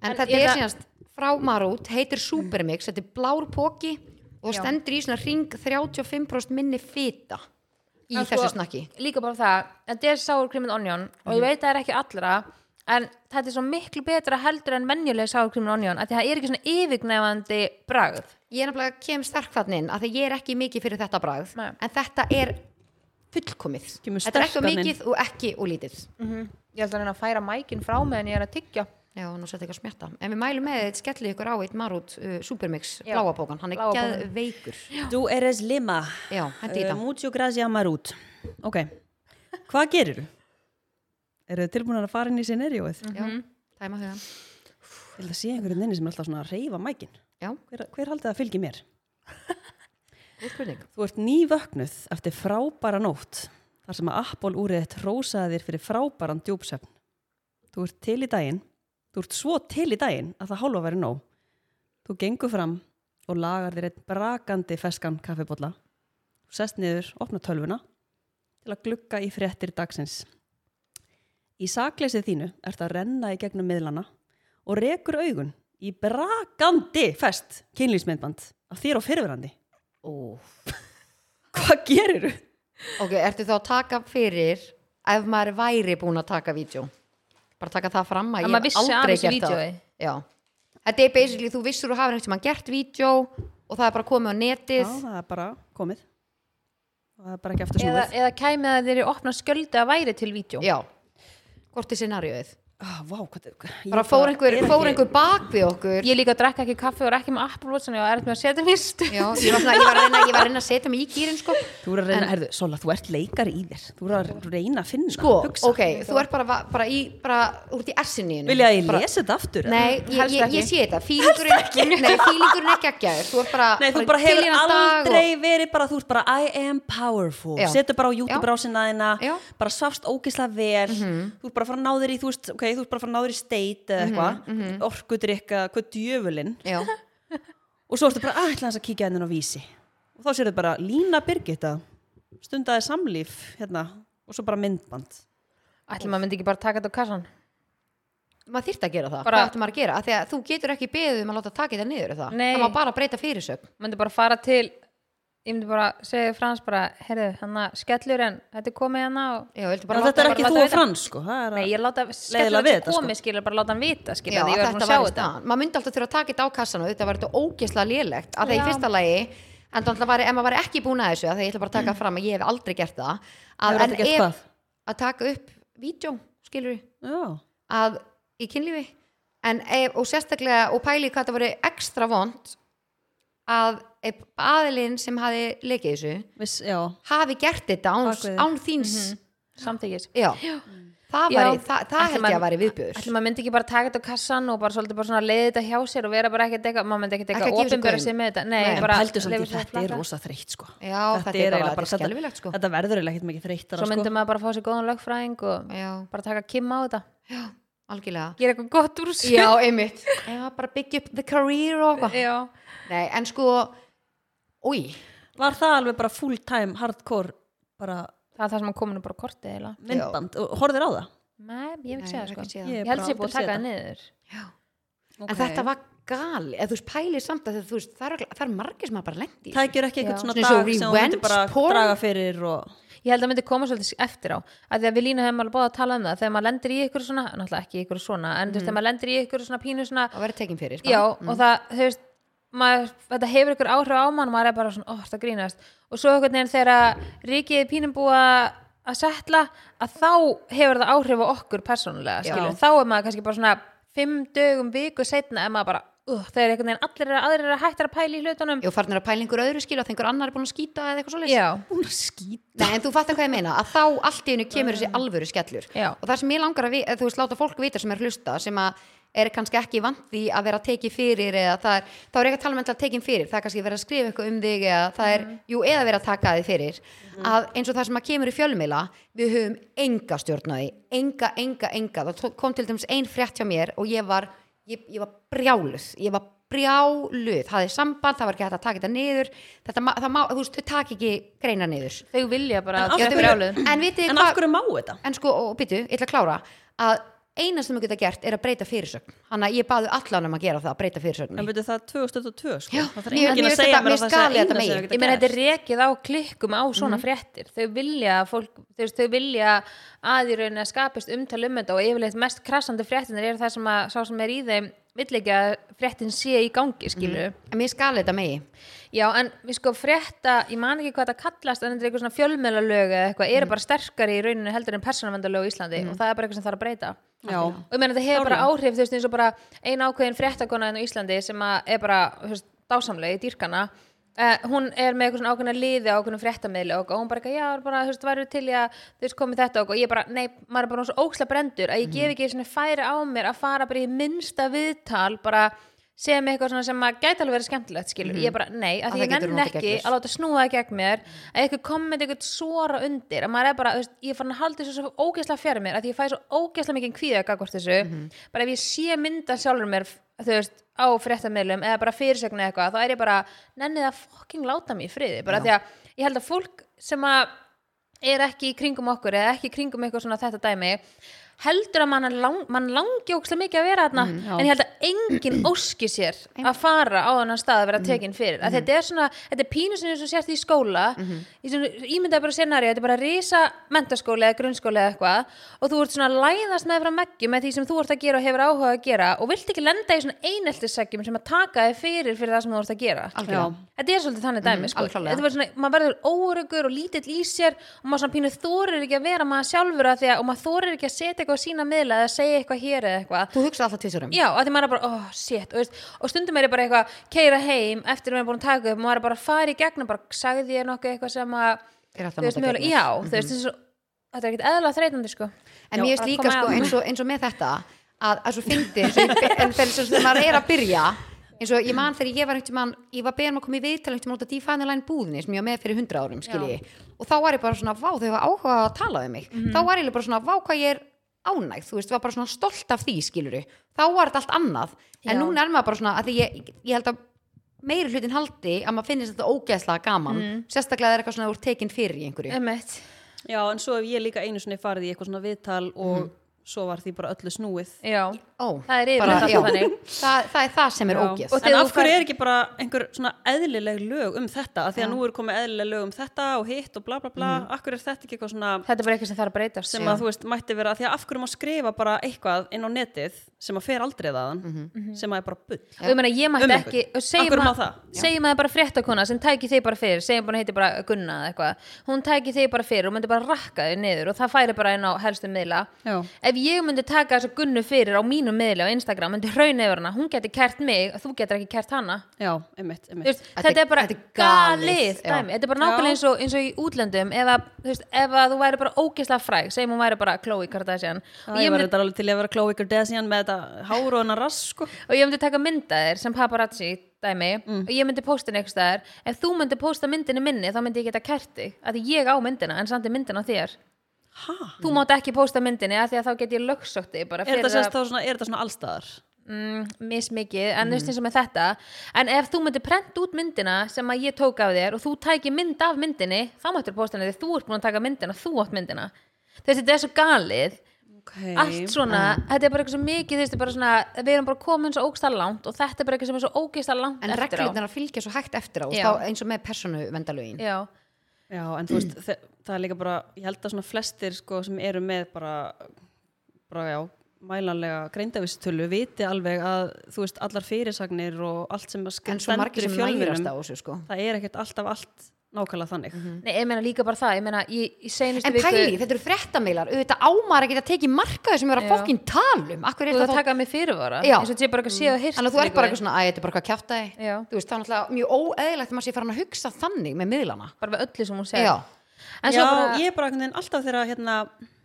En En þetta er það- síðanst frá Marút, heitir Supermix, þetta er blár póki og Já. stendur í svona ring 35% minni fita í þessu sko, snakki. líka bara það, þetta er sour cream and onion og ég veit að það er ekki allra en þetta er svo miklu betra heldur en venjulega sour cream and onion, af því að það er ekki svona yfirgnefandi bragð Ég er nefnilega kem sterk þannig inn að því ég er ekki mikið fyrir þetta bragð Nei. en þetta er fullkomið. Kemur Þetta er ekki mikið og ekki og lítið. ég held að reyna að færa mækin frá meðan ég er að tyggja Já, nú setja ekki að smjatta. En við mælum með þetta skellið ykkur á eitt Marút uh, Supermix bláabókan. Hann er bókan. geðveikur. Du eres lima Já, uh. Mucho gracia Marút Ok, hvað gerir þú? Eru þið tilbúin að fara inn í scenarióið? Já, tæma hugan. Ég held að sé einhverjum inni sem er alltaf svona að reyfa mækin Já, Hver, hver haldið að fylgi mér? (laughs) Þú ert nývöknuð eftir frábæra nótt þar sem að Apple úrið þitt rósaði þér fyrir frábæran djúpsöfn. Þú ert til í daginn, þú ert svo til í daginn að það hálfa verið nóg. Þú gengur fram og lagar þér einn brakandi feskan kaffibólla. Þú sest niður, opna tölvuna til að glugga í fréttir dagsins. Í sakleysið þínu ert að renna í gegnum miðlana og rekur augun í brakandi fest kynlýsmyndband af þér og fyrirverandi. Ó. Hvað gerir þú? Ok, ertu þá að taka fyrir ef maður væri búin að taka vídeo? Bara taka það fram að Að ég hef aldrei gert það. Já. Þetta er basically, þú vissur og hafur einhvern tímann gert vídeo og það er bara komið á netið. Já, það er bara komið. Það er bara ekki eftir eða, snúið. eða kæmi að þeir eru opna sköldi að væri til vídeo Já. Hvort er scenarióið? Ah, vá, hvað, Bara fór einhver, er fór ekki- einhver bak við okkur. ég líka að drekka ekki kaffi og er ekki með að ég er með að setja mistu Já, ég ég, var að reyna, að að setja mig í gýrin sko. Þú er að reyna, herðu, Sola, þú ert leikari í þér. Þú er að reyna að finna, Sko, hugsa. ok, þú ert bara, bara í, bara út í essinni. Vilja að ég lesi þetta aftur? Nei, ég, ég, ekki. ég sé þetta. (laughs) Fílingurinn, er geggjaður. Þú ert bara, Nei, þú bara hefur aldrei verið bara, þú ert bara I am powerful, setur bara á YouTube Já. rásina þina, Já. Mhm. bara svafst ógislega vel, þú ert bara að fara að ná þér í, þú veist, ok, þú ert bara að fara að ná þér í state eða eitthvað, Mhm, orkudrykka, hvað djöfulinn, Og, já, og svo ertu bara aðeins að kíkja hennin á vísi og þá sérðu bara Lína Birgitta stundaði samlíf hérna og svo bara myndband ætlum maður myndi ekki bara taka þetta á kassan maður þyrft að gera það. Bara- Hvað ættum maður að gera? Af Því að þú getur ekki beðið um að láta taka þetta niður er það. Nei. Það má bara breyta fyrirsögn. myndi bara fara til ég myndi bara segja frans bara heyrðu, hann að skellur en þetta er komið hann og Já, viltu en bara þetta er láta ekki láta þú og vita. Frans sko það er nei, að, ég láta Leiðilega skellur við þetta þetta, sko. komið skilur bara láta hann vita skilur Já, því ég er búin þetta að sjá var í þetta staðan. Maður myndi alltaf þurfa að taka þetta á kassan og þetta var þetta ógeðslega lélegt. Af því í Já. fyrsta lagi, en þannig að ef maður var ekki búin að þessu, af því ég ætla bara að taka fram að ég hef aldrei gert það, að, Hefur en aldrei gert ef hvað? að taka upp vídeo, skilur já, að í kynlífi en ef, og sérstaklega og pæli hvað það voru ekstra vond að aðilinn sem hafi lekið þessu viss, já. hafi gert þetta án, án þíns samtíkis já, það, Já. væri, það, það Ætli held ég að væri viðbjöður ætlum maður myndi ekki bara taka þetta á kassan og bara svolítið bara leiði þetta hjá sér og vera bara ekkert eitthvað maður myndi Ekki að gaum. sig með þetta. Nei, nei, bara að þetta er rosa þreytt sko. Já, þetta, er þetta skelvilegt sko. þetta verður eiginlega ekkert mikið þreytt svo myndi maður bara fá sér góðan lögfræðing og já, bara taka Kim á þetta. Já, algjörlega. Gera eitthvað gott úr þessu já, einmitt. Já, bara byggja upp the career og eitthvað. Já. nei, en sko, úi var það alveg bara full time hardcore bara það er það sem að kominu bara kortið eða myndband. Og horfður á það? Nei, ég hef ekki segja ég hef sko. séð það. ég, Ég hef held bara sér búið að taka það niður. Já. Ok. En þetta var gali, eða þú veist pælið samt að þú veist, það er, það er margir sem að bara lendi í þessu. tækjur ekki eitthvað svona og dag sem þú myndir bara porn. draga fyrir og ég held að myndi koma svolítið eftir á. Að því að við lína hefum alveg báða að tala um það. Þegar maður lendir í ykkur svona, náttúrulega ekki ykkur svona en þú veist, þegar maður lendir í ykkur svona pínu svona að vera tekin fyrir já, og það, þú veist maður, þetta hefur ykkur áhrif á mann og maður er bara svona, ó, það grínast? Og svo einhvern veginn þegar ríkið er pínum búið að setla að þá hefur það áhrif á okkur persónulega, Já. skilur, þá er maður kannski bara svona fimm dögum viku setna er maður bara, uh, þegar einhvern veginn allir er aðrir er hættar að pæla í hlutunum. Og farnir að pæla einhver öðru skil og það einhver annar er búin að skýta eða eitthvað já, Hún er skít Nei, en þú fattar hvað ég meina, að þá allt í einu kemur þessi alvöru skellur. Já. og það sem ég langar að, vi, að þú veist, láta fólk vita sem er að hlusta sem að er kannski ekki vant því að vera tekið fyrir eða það er, þá er ekki að tala um að tekið fyrir. Það er kannski verið að skrifa eitthvað um þig eða það er, jú, eða verið að taka þig fyrir. Að eins og það sem að kemur í fjölmiðla við höfum enga stjórnaði enga, enga, enga, það tó- kom til dæmis ein frétt hjá mér og ég var ég, ég var brjáluð, ég var brjáluð. Hafði samband, það var ekki hægt að taka þetta niður. Þetta, það má, þú veist, þau taka ekki greina niður. Þau vilja bara En að en En en eina sem við geta gert er að breyta fyrirsögn. Þannig að ég baði allan um að gera það að breyta En fyrirsögninni byrju það 2022 sko. Já, Það þarf enginn að segja mér að það sé skal þetta eina megi. sem ég meina þetta geta er rekið á klikkum á svona fréttir. Þau vilja að fólk þau, þau vilja að í rauninni að skapist umtal um þetta og yfirleitt mest krassandi fréttinir er það sem að sá sem er í þeim vill ekki að fréttin sé í gangi skilu en mér skal þetta megi. Já en við sko frétta ég man ekki hvað þetta kallast en þetta er eitthvað svona fjölmjölalög eða eitthvað eru bara sterkari í rauninni heldur en persónavendalög í Íslandi og það er bara eitthvað sem þarf að breyta. Já, og ég meina þetta hefur bara áhrif þú veist eins og bara ein ákveðin fréttakona en á Íslandi sem er bara þú veist, dásamlega í dýrkana uh, hún er með eitthvað svona ákveðna liði á ákveðnum fréttamiðli og hún bara, já, bara, þú veist, væri til í að þú veist, komið þetta? Og ég bara, nei, maður er bara svo óksla brendur að ég gef ekki svona færi á mér að fara bara í minnsta viðtal bara sem eitthvað svona sem að gæti alveg verið skemmtilegt skilur, ég bara, nei, að Að því ég notið ekki að láta snúa það gegn mér að eitthvað komment eitthvað svora undir. Að maður er bara, veist, ég farin að halda þessu svo ógeðslega fyrir mér, að því ég fæ svo ógeðslega mikið kvíða gagvart þessu, bara ef ég sé mynda sjálfur mér, þú veist á fréttamiðlum eða bara fyrirsögnu eitthvað þá er ég bara, nenni það fucking láta mig í friði, bara því að ég held að að heldur að mann, lang, mann langi ókslega mikið að vera þarna en ég held að enginn (clears throat) óski sér að fara á þannig stað að vera tekin fyrir. Að þetta er svona, þetta er pínu sem þú sérst í skóla í svona, ímyndaði bara scenari þetta er bara risa mentaskóli eða grunnskóli eða eitthvað og þú ert svona að læðast með frá meggjum með því sem þú ert að gera og hefur áhuga að gera og vilt ekki lenda í svona eineltissegjum sem að taka þig fyrir fyrir það sem þú ert að gera. Þetta er svolítið þannig dæmi, sko. Þetta var svona, maður verður óöryggur og lítill í sér og maður svona pínu þorir ekki að vera maður sjálfur að því að, og maður þorir ekki að setja eitthvað á sína miðla eða segja eitthvað hér eða eitthvað. þú hugsa alltaf tvisar um. Já, að því maður er bara, oh shit, og, veist, og stundum er ég bara eitthvað, keira heim eftir að maður er búin að taka upp, maður er bara að fara í gegnum, bara sagði ég nokkuð eitthvað sem að, er þú veist, gegn já, þér. þú veist, eins og, þetta er ekkert eðla þreytandi, sko. en mér bara líka sko, eins, og, eins og með þetta að, að svo fyndi (laughs) en þegar maður er að byrja eins og ég man þegar ég var einhvern mann ég var beðin um að koma í viðtal einhvern mann út af Define the Line búðinni sem ég var með fyrir 100 árum og þá var ég bara svona, vá þau hafa áhuga að tala um mig. Þá var ég bara svona, vá hvað ég er ánægð þú veist, var bara svona stolt af því skiluru þá var þetta allt annað. En Já. núna er maður bara svona, að því ég, ég held að meiri hlutin haldi að maður finnist þetta ógeðslega gaman. Sérstaklega er eitthvað svona úr tekin fyrir í einhverju. Emmett. Já, en svo hef ég líka einu svona farið í eitthvað svona viðtal og svo var því bara öllu snúið. Já, Ó, það er bara, já, það, það er það sem er Já. Og En af hverju er ekki bara einhver svona eðlileg lög um þetta? Af því að nú er komið eðlileg lög um þetta og hitt og bla bla bla, af hverju er þetta ekki eitthvað svona Þetta er bara eitthvað sem þarf að breytast. sem að þú veist mætti vera, af því að af hverju má skrifa bara eitthvað inn á netið sem að fer aldrei þaðan sem að er bara bull? Og ég meina ég mætti Um segjum að- það? segjum að það? Er bara fréttakona sem tæki þig bara fyrir segjum bara heiti bara Gunna eða eitthvað. Hún tæki þig bara fyrir og myndi bara rakka þig niður og það færi bara inn á helstu miðla. Já. ef ég myndi taka þessa Gunnu fyrir á mínum miðli á Instagram myndi hraun yfir hana, hún geti kært mig þú getur ekki kært hana. Já, einmitt, einmitt. Veist, Þetta þetta er- bara galið, þetta er bara nákvæmlega eins og, eins og í útlöndum ef að, þú veist, ef þú væri bara ógeðslega fræg segjum hún væri bara Khloe Kardashian. Og ég ég var þetta alveg til að vera Khloe Kardashian með þetta hár og hennar rass sko. Og ég myndi taka myndaðir sem paparazzi dæmi. Mm. og ég myndi posta eitthvað staðar ef þú myndi posta myndinni minni þá myndi ég geta kært þig að ég á myndina en samt er myndin á þér Ha? þú mátt ekki posta myndinni að því að þá get ég lögsótt þig bara Er fyrir þetta, að svona, er þetta svona allstaðar? mm, mismikið en þú veist eins og með þetta en ef þú myndi prenta út myndina sem að ég tók af þér og þú tæki mynd af myndinni þá máttur posta henni því þú ert búin að taka myndina þú átt myndina þú veist þetta er svo galið Okay. allt svona, þetta er bara eitthvað svo mikið þú veist, þetta er bara svona, við erum bara komin svo ógsta langt og þetta er bara eitthvað sem er svo ógista langt en eftir á reglurnar að fylgja svo hægt eftir á Já. þá eins og með persónu vendalögin Já, Já, en þú veist, það er líka bara, ég held að svona flestir sko sem eru með bara, bara já, mælanlega greindavistölu viti alveg að, þú veist, allar fyrirsagnir og allt sem að sk- en svo margir sem nærast á þessu sko. það er ekkert alltaf allt nákvæmlega þannig. Nei, ég meina líka bara það, ég meina í, í seinustu En pæli, þetta eru fréttameilar, auðvitað ámar að geta tekið markaði sem eru að fokkin talum Akkur þú er ert að þetta þá taka mig fyrirvara Já. eins og þetta sé bara eitthvað séð og hýrt Þannig að þú ert bara eitthvað svona, að þetta er bara eitthvað Já. Þú veist, það er náttúrulega mjög óeðilegt að maður sé farin að hugsa þannig með miðlana. Bara við öllu sem hún segir. Já, en Já, svo bara, ég er bara alltaf þegar hérna,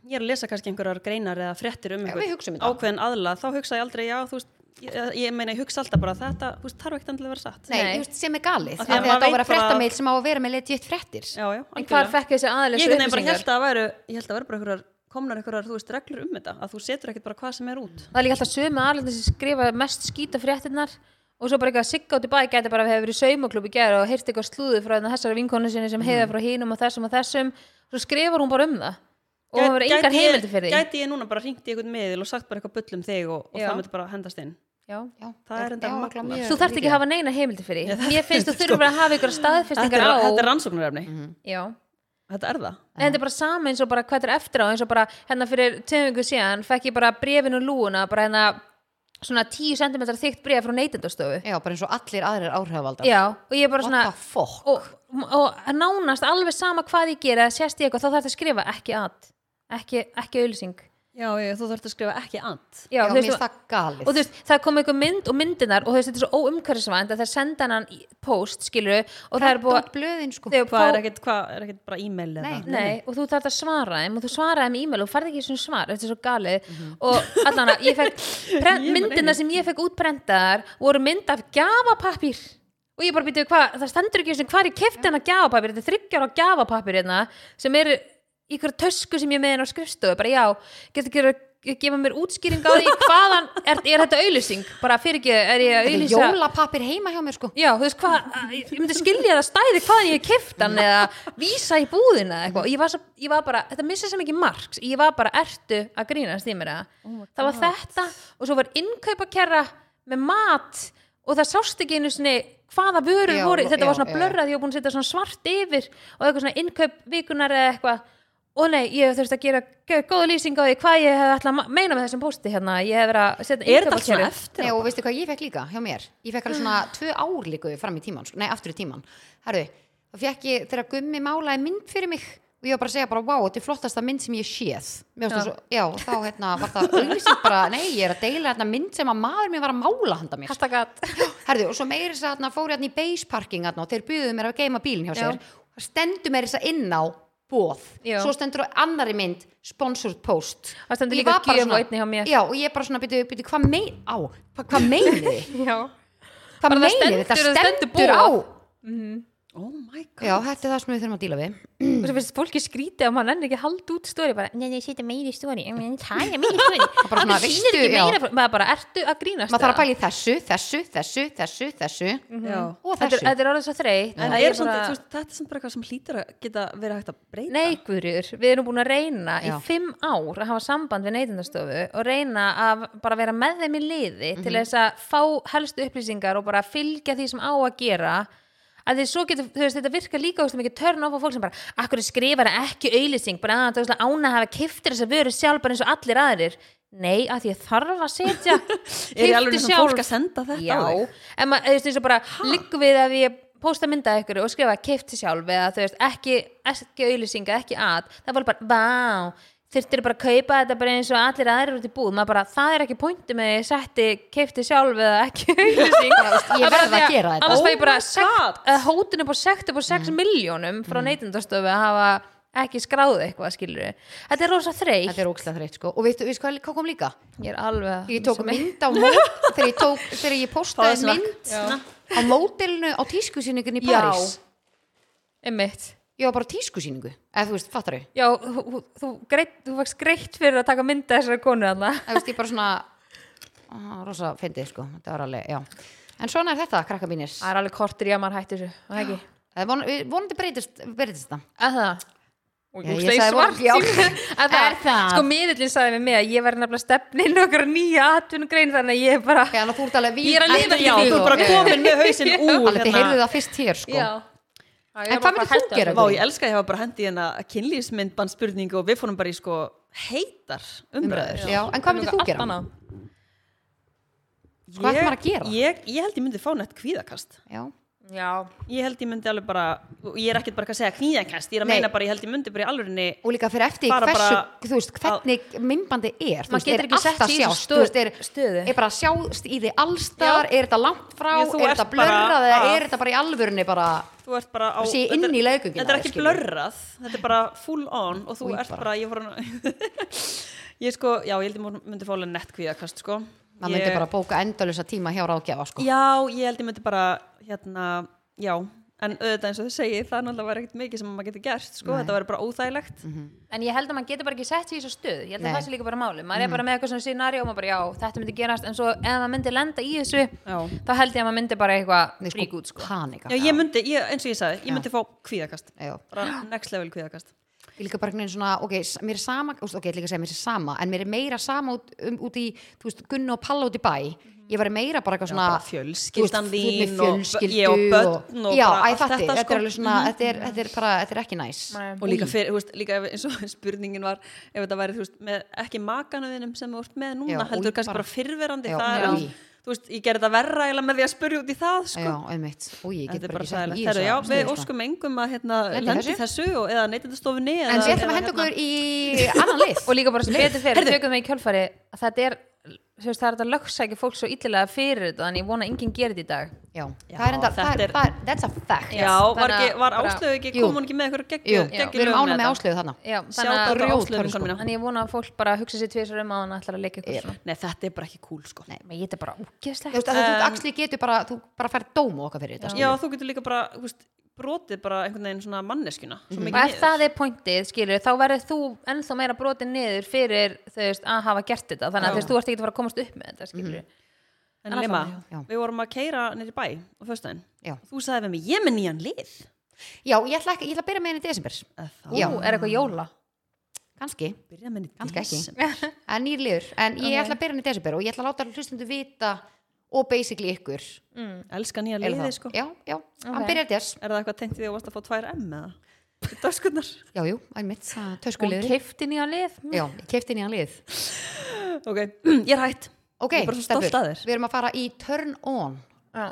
ég er að lesa kannski einhverjar greinar eða fréttir um hugsum þetta. ákveðin aðla, þá hugsa ég aldrei, já, þú veist, ég, ég meina, ég hugsa alltaf bara þetta, þú veist, þarf ekkert að vera satt. nei, Nei. þú veist, sem er galið Af Af því að að þetta á að vera fréttameil sem á að vera með legit fréttir Já, já, en hvar fekk þessi Ég veginn bara held að væru, ég held að væru bara einhverjar, komnar einhverjar, þú veist, reglur um þetta, að þú setur ekkert bara hvað sem er út. það er líka alltaf sömu aðlendin sem skrifa mest skýta fréttinnar og svo bara eitthvað sigga út í bæ gæti bara að hefur verið saumaklub í gerð og heyrti eitthvað slúðu frá hérna þessari vinkonu sinni sem heiða frá hínum og þessum og þessum svo skrifar hún bara um það og það verður engar ég- heimildi fyrir því Gæti ég núna bara ringt í einhvern miðil og sagt bara eitthvað bull um þig og, og það myndi bara hendast inn. Já. Já, Það er enda já, örugglega mjög þú þarft ekki að hafa neina heimildi fyrir því. Mér finnst þú þurfum bara að hafa ykkur staðfestingar á þetta er rannsóknarefni. Já. Þetta er það. Nei, þetta er bara sama eins og bara hvað er eftir á eins og bara hérna fyrir tveim viku síðan fekk ég bara brefinu lúuna bara hérna svona 10 cm þykkt bref frá neytendastofu. Já, bara eins og allir aðrir áhrifavaldar. Já, og ég er bara What svona the fuck? og, og nánast alveg sama hvað ég gera eða sést ég eitthvað þá þarf þetta að skrifa ekki að ekki, ekki auðlýsing Já, ég, þú þarft að skrifa ekki and. Já, Já, mér það galið. Og þú veist, það kom eitthvað mynd og myndinar og þú veist, þetta er svo óumhverfisvænt að það senda hann í post, skilur og það er búið sko. Þegar Hvað er ekkert, hvað er ekkert bara e-mail eða? Nei. Nei, og þú þarf að svara þeim og þú svara þeim í e-mail og farði ekki svona svar, þetta er svo galið. Og allan að ég fekk (laughs) myndina sem ég fekk útprentaðar voru mynd af gjafapappír. Og ég bara býtu hvað, það stendur ekki sem hvað ég kefti hennar gjafapappír, þetta er þryggjar á gjafapappír hérna, sem er í hverju tösku sem ég með hennar á skrifstofu, bara já getur ekki að gefa mér útskýring á því hvaðan, er, er þetta auðlýsing bara fyrir ekki, er ég að Þetta er auðlýsa jólapappir heima hjá mér sko. Já, þú veist hvað, ég myndi skilja það stæði hvaðan ég keft hann eða vísa í búðina eitthvað. Og ég var, svo, ég var bara, þetta missa sem ekki marks. Ég var bara, ertu að grínast í mér eða? Það var þetta og svo var innkaupakerra með mat og það sást ekki einu sinni hvaða vörur Já, voru, þetta já, var svona blörrað ég var búin að setja svona svart yfir og eitthvað svona innkaup vikunar eða eitthvað og nei, ég þurfti að gera góða lýsing á því hvað ég hef ætla að meina með þessum pósti hérna, ég hef verið að setja Er þetta svona eftir? Nei, og veistu hvað ég fekk líka hjá mér? Ég fekk alveg svona tvö ár líku fram í tíman, sko. nei, aftur í tíman. Herðu, þá fekk ég þegar gummi málaði mynd fyrir mig og ég var bara að segja bara, wow, þetta er flottasta mynd sem ég séð. Já. svo, já, þá hérna var það auðvitað bara, nei, ég er að deila hérna mynd sem að maður mér var að mála handa mér. Herðu, og svo meiri þess að hérna fór ég hérna í base parking hérna og þeir buðuðu mér að geima bílinn hjá Já. sér. Það stendur mér þess að inn á bóð. Svo stendur á annari mynd sponsored post. Það stendur líka var bara gjöf á svona- einni hjá mér. Já, og ég bara svona, byrju, byrju, hvað mein, á, hvað, meinið þið? (laughs) Hvað Bara það meinið stendur- þið? Þetta það stendur stendur á. boð. Oh my god. Já, þetta er það sem við þurfum að díla við. og svo finnst fólki skrítið að maður nenni ekki að halda út stóri bara, nei, nei, setja meiri stóri það er meiri stóri (laughs) bara svona, það sýnir ekki meira maður bara, ertu að grínast Maður þarf að í þessu, þessu, þessu, þessu, þessu Já. og þetta er, þessu. þetta er orðið svo er veist, þetta er samt bara eitthvað sem hlýtur að geta verið hægt að breyta. Nei, Guðrjur, við erum búin að reyna í fimm ár að hafa samband við neytendastofu og reyna að bara vera með þeim í liði Mhm. til þess að fá helstu upplýsingar og bara fylgja því sem á að gera að getur, þú veist, þetta virkar líka ógeðslega mikið törn á fólk sem bara, akkur skrifar ekki auðlýsing, bara að það er ána að hafa kiftir þess að vöru sjálf bara eins og allir aðrir. Nei, að því ég þarf að setja (laughs) Er ég alveg keypti svona fólk að senda þetta Já, en maður, þú veist, eins og bara liggum við að ég posta mynda ykkur og skrifa keifti sjálf eða þú veist, ekki, ekki auðlýsinga, ekki að það var bara, vá þurftir bara að kaupa þetta bara eins og allir aðrir út í búð maður bara, það er ekki pointi með ég setti keifti sjálf eða ekki (laughs) auðlýsing veist, ég Það er bara verð að því gera þetta. annars Oh fæ ég bara my sekt, hótun upp á sekt upp á 6 miljónum frá mm. neytendastofu að hafa ekki skráðu eitthvað skilur þetta er rosa þreytt Þetta er ógslag þreytt sko. Og veistu, veistu hvað, kom líka? ég er alveg Ég tók mynd á mót, þegar ég, tók, þegar ég postaði mynd á mótelinu á tískusýningun í Já. Ég var bara tískusýningu, eða þú veist, fattar þau? Já, þú, þú, greitt, þú fækst greitt fyrir að taka mynda þessari konu þarna. Þú veist, ég bara svona, á, rosa fyndið sko, þetta var alveg, já. En svona er þetta, krakka mínir. Það er alveg kortir í að maður hætti þessu, það ekki? Það er von, við- vonandi breytist, breytist þetta. Að það? Og Já, ég sagði svart já. að (laughs) það, Er það? sko miðillin sagði við mig að ég var nefnilega stefnin okkur nýja atvinnugrein þannig að ég er bara þannig að þú ert alveg vín. Ég er að lifa Já, því, þú er bara Já. komin með hausinn (laughs) úr þið heyrðu það fyrst hér sko. já, Já, En var hvað myndir þú gera? Vá, ég elska að ég hafa bara hendi hérna kynlýsmyndbann spurningu og við fórum bara í sko heitar umræður. Já, en hvað myndir þú gera? Hvað ætti maður að gera? Ég, ég held ég myndi fá nett kvíðakast. Já, Já, Ég held ég myndi alveg bara, og ég er ekkert bara að segja kvíðakast, ég er að Nei. meina bara, ég held ég myndi bara í alvörinni, og líka fyrir eftir Bara hversu, bara þú veist, hvernig myndbandi er, þú veist, er alltaf sjást, þú veist, er, stöðu. er bara sjást í því allstar, er þetta langt frá, Já, þú er ert þetta blörrað bara eða að- er þetta bara í alvörunni bara, þú ert bara á... Þú sé þetta inn er- í leikungina, Þetta er ekki skilur. blörrað, þetta er bara full on og þú Új, ert bara. bara, ég voru (laughs) ég sko, já, ég held ég myndi fá alveg nett kvíðakast, sko. Maður myndi bara bóka endalösa tíma hjá ráðgjafa, sko. Já, ég held ég myndi bara, hérna, já, en auðvitað eins og þau segi, það er náttúrulega var ekkert mikið sem maður getur gert, sko, Nei. þetta verður bara óþægilegt. en ég held að maður getur bara ekki sett sig í þessu stöð Ég held Nei. að það sé líka bara máli Maður er bara með eitthvað svona scenario og maður bara, já, þetta myndi gerast En svo ef maður myndi lenda í þessu Já. Þá held ég að maður myndi bara eitthvað Nei, frík út, sko panika. Já, ég myndi, ég, eins og ég sagði, ég Já. myndi fá kvíðakast, next level kvíðakast. Ég líka bara einhvern veginn svona, ok, mér er sama, ok, ég ekki að segja mér er sama, en mér er meira sama út, um, út í, þú veist, Gunni og Palla út í bæ. Ég var meira bara eitthvað svona, fjölskyldan þín og ég og börn og já, bara allt þetta, þetta, sko. er alveg svona, þetta er, þetta er bara, þetta er ekki næs. Nei. og líka þú veist, líka eins og (laughs) spurningin var ef þetta væri, veist, með ekki makanuðinum sem þú ert með núna, Já, heldur kannski bara- bara fyrverandi Já, það er já. Þú veist, ég gerði þetta verra eiginlega með því að spurja út í það, sko Já, einmitt, og ég get bara ekki sæðilegt. í Herru, Já, við sko. óskum engum að hérna, Lendi þessu. þessu og, eða neytindastofunni En við ætlum að henda okkur í annan lið. (laughs) Og líka bara sem betur fyrir, tökum við í kjölfari að þetta er, veist, það er þetta lögsækja fólk svo illilega fyrir þetta Þannig ég vona að enginn gerir þetta í dag Já, Já, það er enda, það er, er- það er, that's a fact. Já, var, þannig ekki, að var áslögu ekki, kom hún ekki með eitthvað Jú, geggju, við erum ánum með áslögu þarna. Já, Sjátt þannig að, sko. þannig ég vona að fólk bara hugsa sér tvisar um að hann ætlar að leika ykkur svona Nei, þetta er bara ekki cool, sko Nei. Ég er bara Þú ógeðslegt veist, að þú Um, axli getur bara, þú bara færð dóm okkar fyrir þetta. Já, þú getur líka bara, þú veist, brotið bara einhvern veginn svona manneskjuna svo mikið Og ef niður. það er pointið, skilur, þá verður þú ennþá meira brotin niður fyrir veist, að hafa gert þetta þannig að þú veist, þú ert ekki að fara að komast upp með þetta skilur En En já. við vorum að keira nýri bæ á Já. Þú sagði við mig, ég er með nýjan lið Já, ég ætla, ekki, ég ætla að byrja með henni í desember. Þá Já. Er eitthvað jóla í Kannski ekki. (laughs) en nýr liður. En ég Ok. ætla að byrja henni í desember og ég ætla að láta hlustundu vita og basically ykkur. Elska nýja það? sko Já, já, hann Ok. byrjar þess. Er það eitthvað tengt því að þú varst að fá tvær M eða? Döskunnar Já, jú, einmitt, Hún töskuliður. keifti nýja lið Já, ég kefti hann lið. Ok, (clears throat) ég er hætt Ok, er þér. við erum að fara í turn on. Já,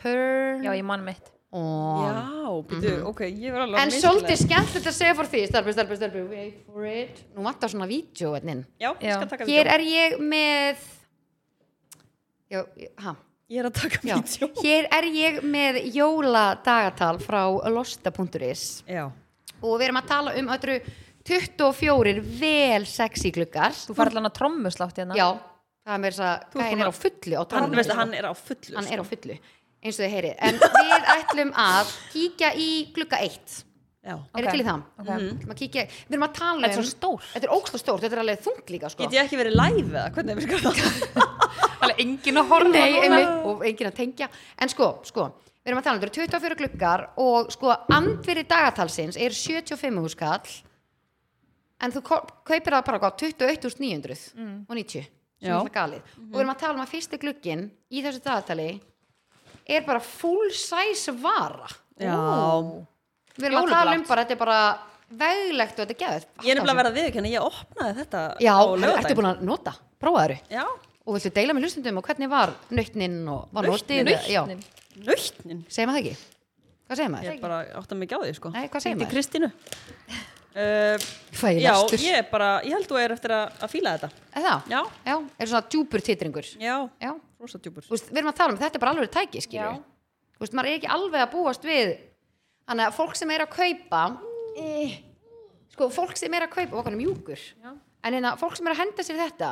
Turn Já, ég man mitt on. Já, byrju, ok, ég var alveg En svolítið skemmtilegt að segja fyrir því, stelpur, stelpur, stelpur, wait for it. Nú vantar svona vídeo. Já, Já. Hér er ég með, já, hæ? Ég er að taka vídeo hér er ég með jóladagatal frá losta.is og við erum að tala um öllru 24 vel sexy gluggar. Þú fær allan að trommuslátt hérna. Já, það er mér þess að búin er á að- fullu á hann, tánum veistu, hann er á fullu hann sko. er á fullu eins og þið heyrið. En við ætlum að kíkja í glugga 1 Já, er Ok. til í það? Ok. Mm. kíkja, við erum að tala um Þetta er svo stór. þetta er ógst stórt, þetta er alveg þungt líka sko. get ég ekki verið live eða? Hvernig virkar það? (laughs) Alveg engin að horfa Nei, og enginn að tengja en sko, sko, við erum að tala um þetta eru 24 gluggar og sko andveri dagatalsins er 75 húskall en þú kau- kaupir það bara gott 21.900 og 90 sem Já. er alltaf galið og við erum að tala um að fyrsti glugginn í þessu dagatali er bara full size vara Já, við erum að tala um bara, þetta er bara veglegt og þetta er geðið ég er nefnilega að vera að viðkynna Ég opnaði þetta já, á ertu búin að nota, prófaðu Já, og viltu deila með hlustundum og hvernig var nautnin og var notið já, Nautnin. nautnin? Segir maður það ekki? hvað segir Ég maður? er bara átt að mig á því sko. Nei, hvað segir Hringdi í maður? Kristínu. Uh, Fæ ég Já, lestur. ég er bara, ég held þú er eftir að, að fíla þetta. Er það? Já, Já, er svona djúpur titringur. Já, Já, rosa djúpur. Þú veist, við erum að tala um þetta er bara alveg tæki, skilur Já. Þú veist, maður er ekki alveg að búast við Þannig að fólk sem er að kaupa eh, Sko, fólk sem er að kaupa okkar er mjúkur Já. En hérna, fólk sem er að henda sér þetta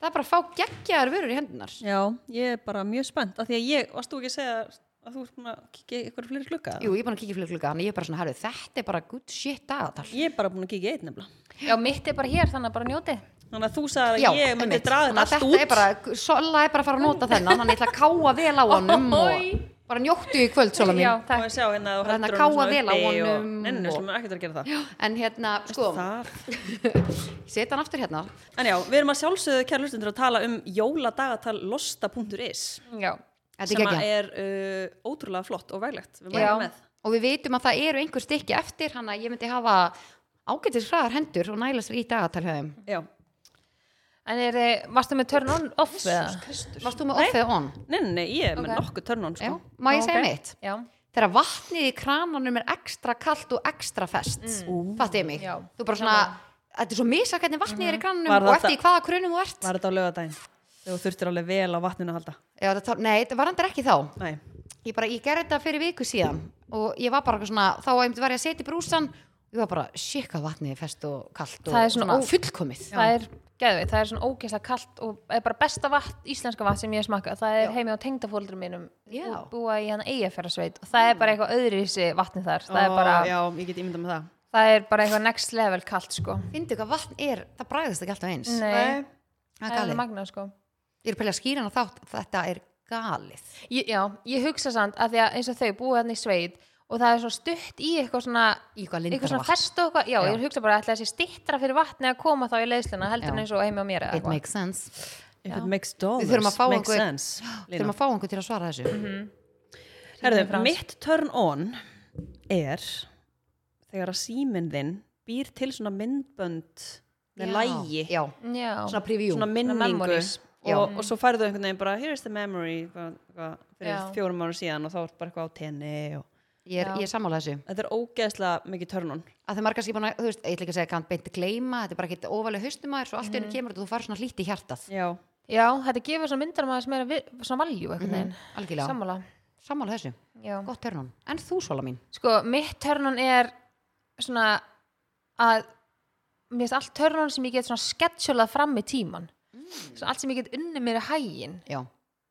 Það er bara að fá geggjaðar vörur í hendunar Já, ég er bara mjög spennt af því að ég, varst þú ekki að segja að þú ert búin að kíkja eitthvað fleiri klukka? Jú, ég er búin að kíkja fyrir klukka Þannig ég er bara svona, herru, þetta er bara good shit dagatal Ég er bara búin að kíkja eitt nefnilega Já, mitt er bara hér, þannig að bara njóti Þannig að þú sagði Já, að ég myndi einmitt. draga Þannig þetta að allt þetta út er bara, Sola er bara að fara að nota þennan Þannig ég ætla að káa vel á honum og. Bara njóttu í kvöld, Sola mín. Já, og takk. Að sjá hérna hérna honum vel á honum Nei, nei, nei, og- sem er ekkert að gera það. En hérna, sko, Það (laughs) setja hann aftur hérna. En já, við erum að sjálfsögðu kæra hlustundur að tala um jóladagatal losta.is Já, Þetta sem er uh, ótrúlega flott og veglegt við Já. mælum með. Og við vitum að það eru einhver stykki eftir hann að ég myndi hafa ágætis hraðar hendur og næla sér í dagatal hjá þeim. Já. En er, þið- varstu með turn on off eða? Varst þú með off eða on? Nei, nei, nei, ég er með Ok. nokkuð törnun Já, sko. má ég segja mitt? Já, Þegar vatnið í krananum er ekstra kalt og ekstra fest mm. Fattið mig? Já. Þú bara svona, þetta er svo misa hvernig vatnið er í krananum Var og þetta- eftir í hvaða krunum þú ert Var þetta á lögadaginn? Þegar þú þurftir alveg vel á vatninu að halda Já, þetta, Nei, þetta var endur ekki þá Nei, ég, bara, ég gerði þetta fyrir viku síðan og ég var bara eitthvað svona, þá einmitt var ég að setja í brúsan og ég var bara, shit hvað vatnið er fest og kalt og Það er svona ó- fullkomið það er geðveit, það er svona ógeðslega kalt og er bara besta vatn, íslenska vatn sem ég hef smakkað. Það er heimi á tengdafóldrum mínum Já. og búa í hann eigafjörðarsveit og það er bara eitthvað öðru í sig vatnið þar. Það er bara, Já, ég get ímyndað með það. Það er bara eitthvað next level kalt sko. Findu hvað vatn er, það bræðist ekki alltaf eins. Nei, Það það er magnað sko. Ég er að pæla að skýra hann á þátt, þetta er galið. Ég, Já, ég hugsa samt að því að eins og þau búa hann í sveit og það er svo stutt í eitthvað svona Í hvað eitthvað svona fest og eitthvað, já, Já. ég hugsa bara að þessi stittra fyrir vatni að koma þá í leiðsluna heldur Já. en eins og heimi á mér eða It eitthvað. makes sense. It makes dollars, þurfum makes einhver- sense Þurfum að fá einhver (gasps) til að svara þessu. Mhm. Herðu, Frans. mitt turn on er þegar að síminn þinn býr til svona myndbönd með lægi. Já, Já, svona preview. Svona minningu. og, og svo færðu einhvern veginn bara here's the memory fyrir Já. fjórum ára síðan og þá er bara eitthvað á tenni og Ég er, Já. ég er sammála þessu. Þetta er ógeðslega mikið turn on að það margar skip búin að, þú veist, ég ætla ekki að segja kann beint gleyma, þetta er bara ekki óvalega haustum aður svo allt í henni kemur þetta og þú farið svona hlýtt í hjartað. Já, já, þetta gefur svona myndar maður sem er við, svona valjú eitthvað mm algjörlega, sammála. Sammála þessu, já. gott törnum en þú Sola mín, sko, mitt törnun er svona að mér finnst allt törnun sem ég get svona sketsjulað fram í tíman svona allt sem ég get unni mér í hægin já,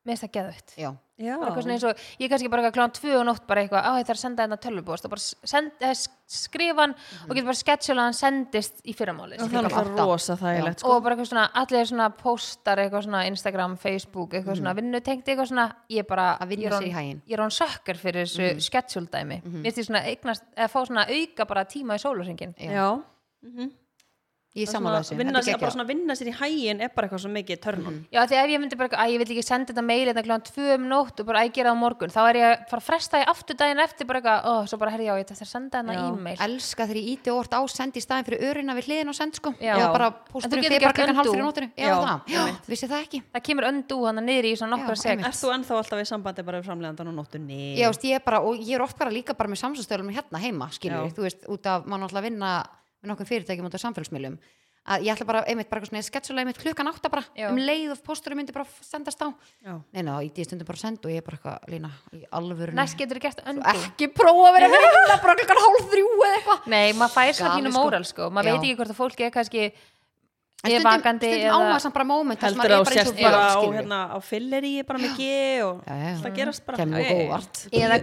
mér finnst það geðvögt já. Já. bara eitthvað svona eins og, ég kannski bara eitthvað klán tvö og nótt bara eitthvað, á þetta er að senda þetta tölvubóst og bara send, eh, skrifa hann og getur bara sketsjulað hann sendist í fyrramáli Og það er alltaf rosa þægilegt sko. og bara eitthvað svona, allir svona postar eitthvað svona Instagram, Facebook, eitthvað svona vinnutengt eitthvað svona, ég bara Að vinna ég er sér í orðin- haginn. ég er hann sökkar fyrir þessu mm sketsjuldæmi mér finnst því svona eignast, eða fá svona auka bara tíma í sólusringin Já. já. Ég sammála þessu, vinna, bara svona vinna sér í hægin er bara eitthvað svo mikið turn on já því ef ég myndi bara, eitthvað, að ég vil ekki senda þetta mail þetta klán tvö um nótt og bara að ég gera það á morgun þá er ég að fara að fresta því aftur daginn eftir bara eitthvað, ó, svo bara herri já, ég þetta að senda Já. e-mail elska þegar ég íti og orð á send í staðin fyrir örina við hliðin og send sko Já. eða bara En þú pósturinn getur fyrir bara hálf undo. fyrir nótinu já, Já, það, já, vissi það ekki það kemur öndu hann niður í svona nokkra Já, sekt einmitt. Ert þú ennþá alltaf í sambandi bara við framlegandan og nóttunni? Já, ég er bara, og ég er oft bara líka bara með samsastöðlum hérna heima, skilur Já. þú veist, út af, maður náttúrulega vinna með nokkuð fyrirtækjum út af samfélagsmiðlum að ég ætla bara, einmitt, bara svona sketsulega einmitt klukkan átta bara, Já. um leið og pósturum myndi bara sendast á, Já. nei, ná, í því stundum bara send og ég er bara eitthvað, lína, í alvöru næst getur þú gert öndu ekki prófa að vera að vinna bara klukkan hálf þrjú eða eitthvað Nei, maður fær svona Galið, pínu sko. móral sko, maður Já. veit ekki hvort að fólki er kannski en ég er stundum, vakandi stundum ámaður samt bara sem Heldur er þú bara og bara á, hérna, á fylleri bara með G og það gerast bara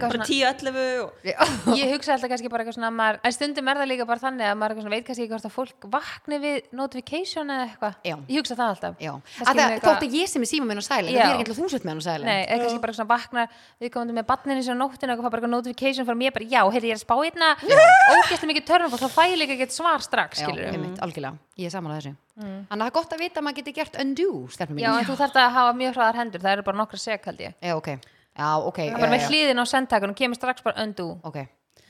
bara svona- 10-11 og (laughs) ég hugsa alltaf kannski bara eitthvað svona maður, en stundum er það líka bara þannig að maður veit kannski ekki hvort að fólk vakni við notification eða eitthvað. Já. ég hugsa það alltaf. Það, eitthvað- þótt að ég sem er síma minn á sæli, Já. það er ekki alltaf þúsund með hann á sæli Nei, eða kannski bara svona vaknar við komum með barninu sem nóttinu og fá bara eitthvað notification frá mér bara, já, heyrði ég er að spá hérna. (laughs) Ógæstum mikið törnum og þá fæ ég líka ekkert svar strax, skilur einmitt, algjörlega, ég er samanlega þessu Þannig að það er gott að vita að maður getur gert undo stelpum mín. Já, en þú þarft að hafa mjög hraðar hendur, það eru bara nokkra sek held ég. Já, ok, já, ok. Já, bara með já, hliðin á sendtakunum kemur strax bara undo. Ok,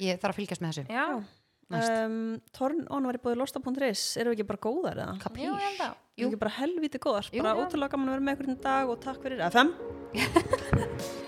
ég þarf að fylgjast með þessu. Já, um, Torn on var í bóði losta.is Erum við ekki bara góðar eða? já, ég held það Erum við ekki bara helviti góðar? Jú. Bara ótrúlega gaman að vera með ykkur í dag og takk fyrir FM (laughs)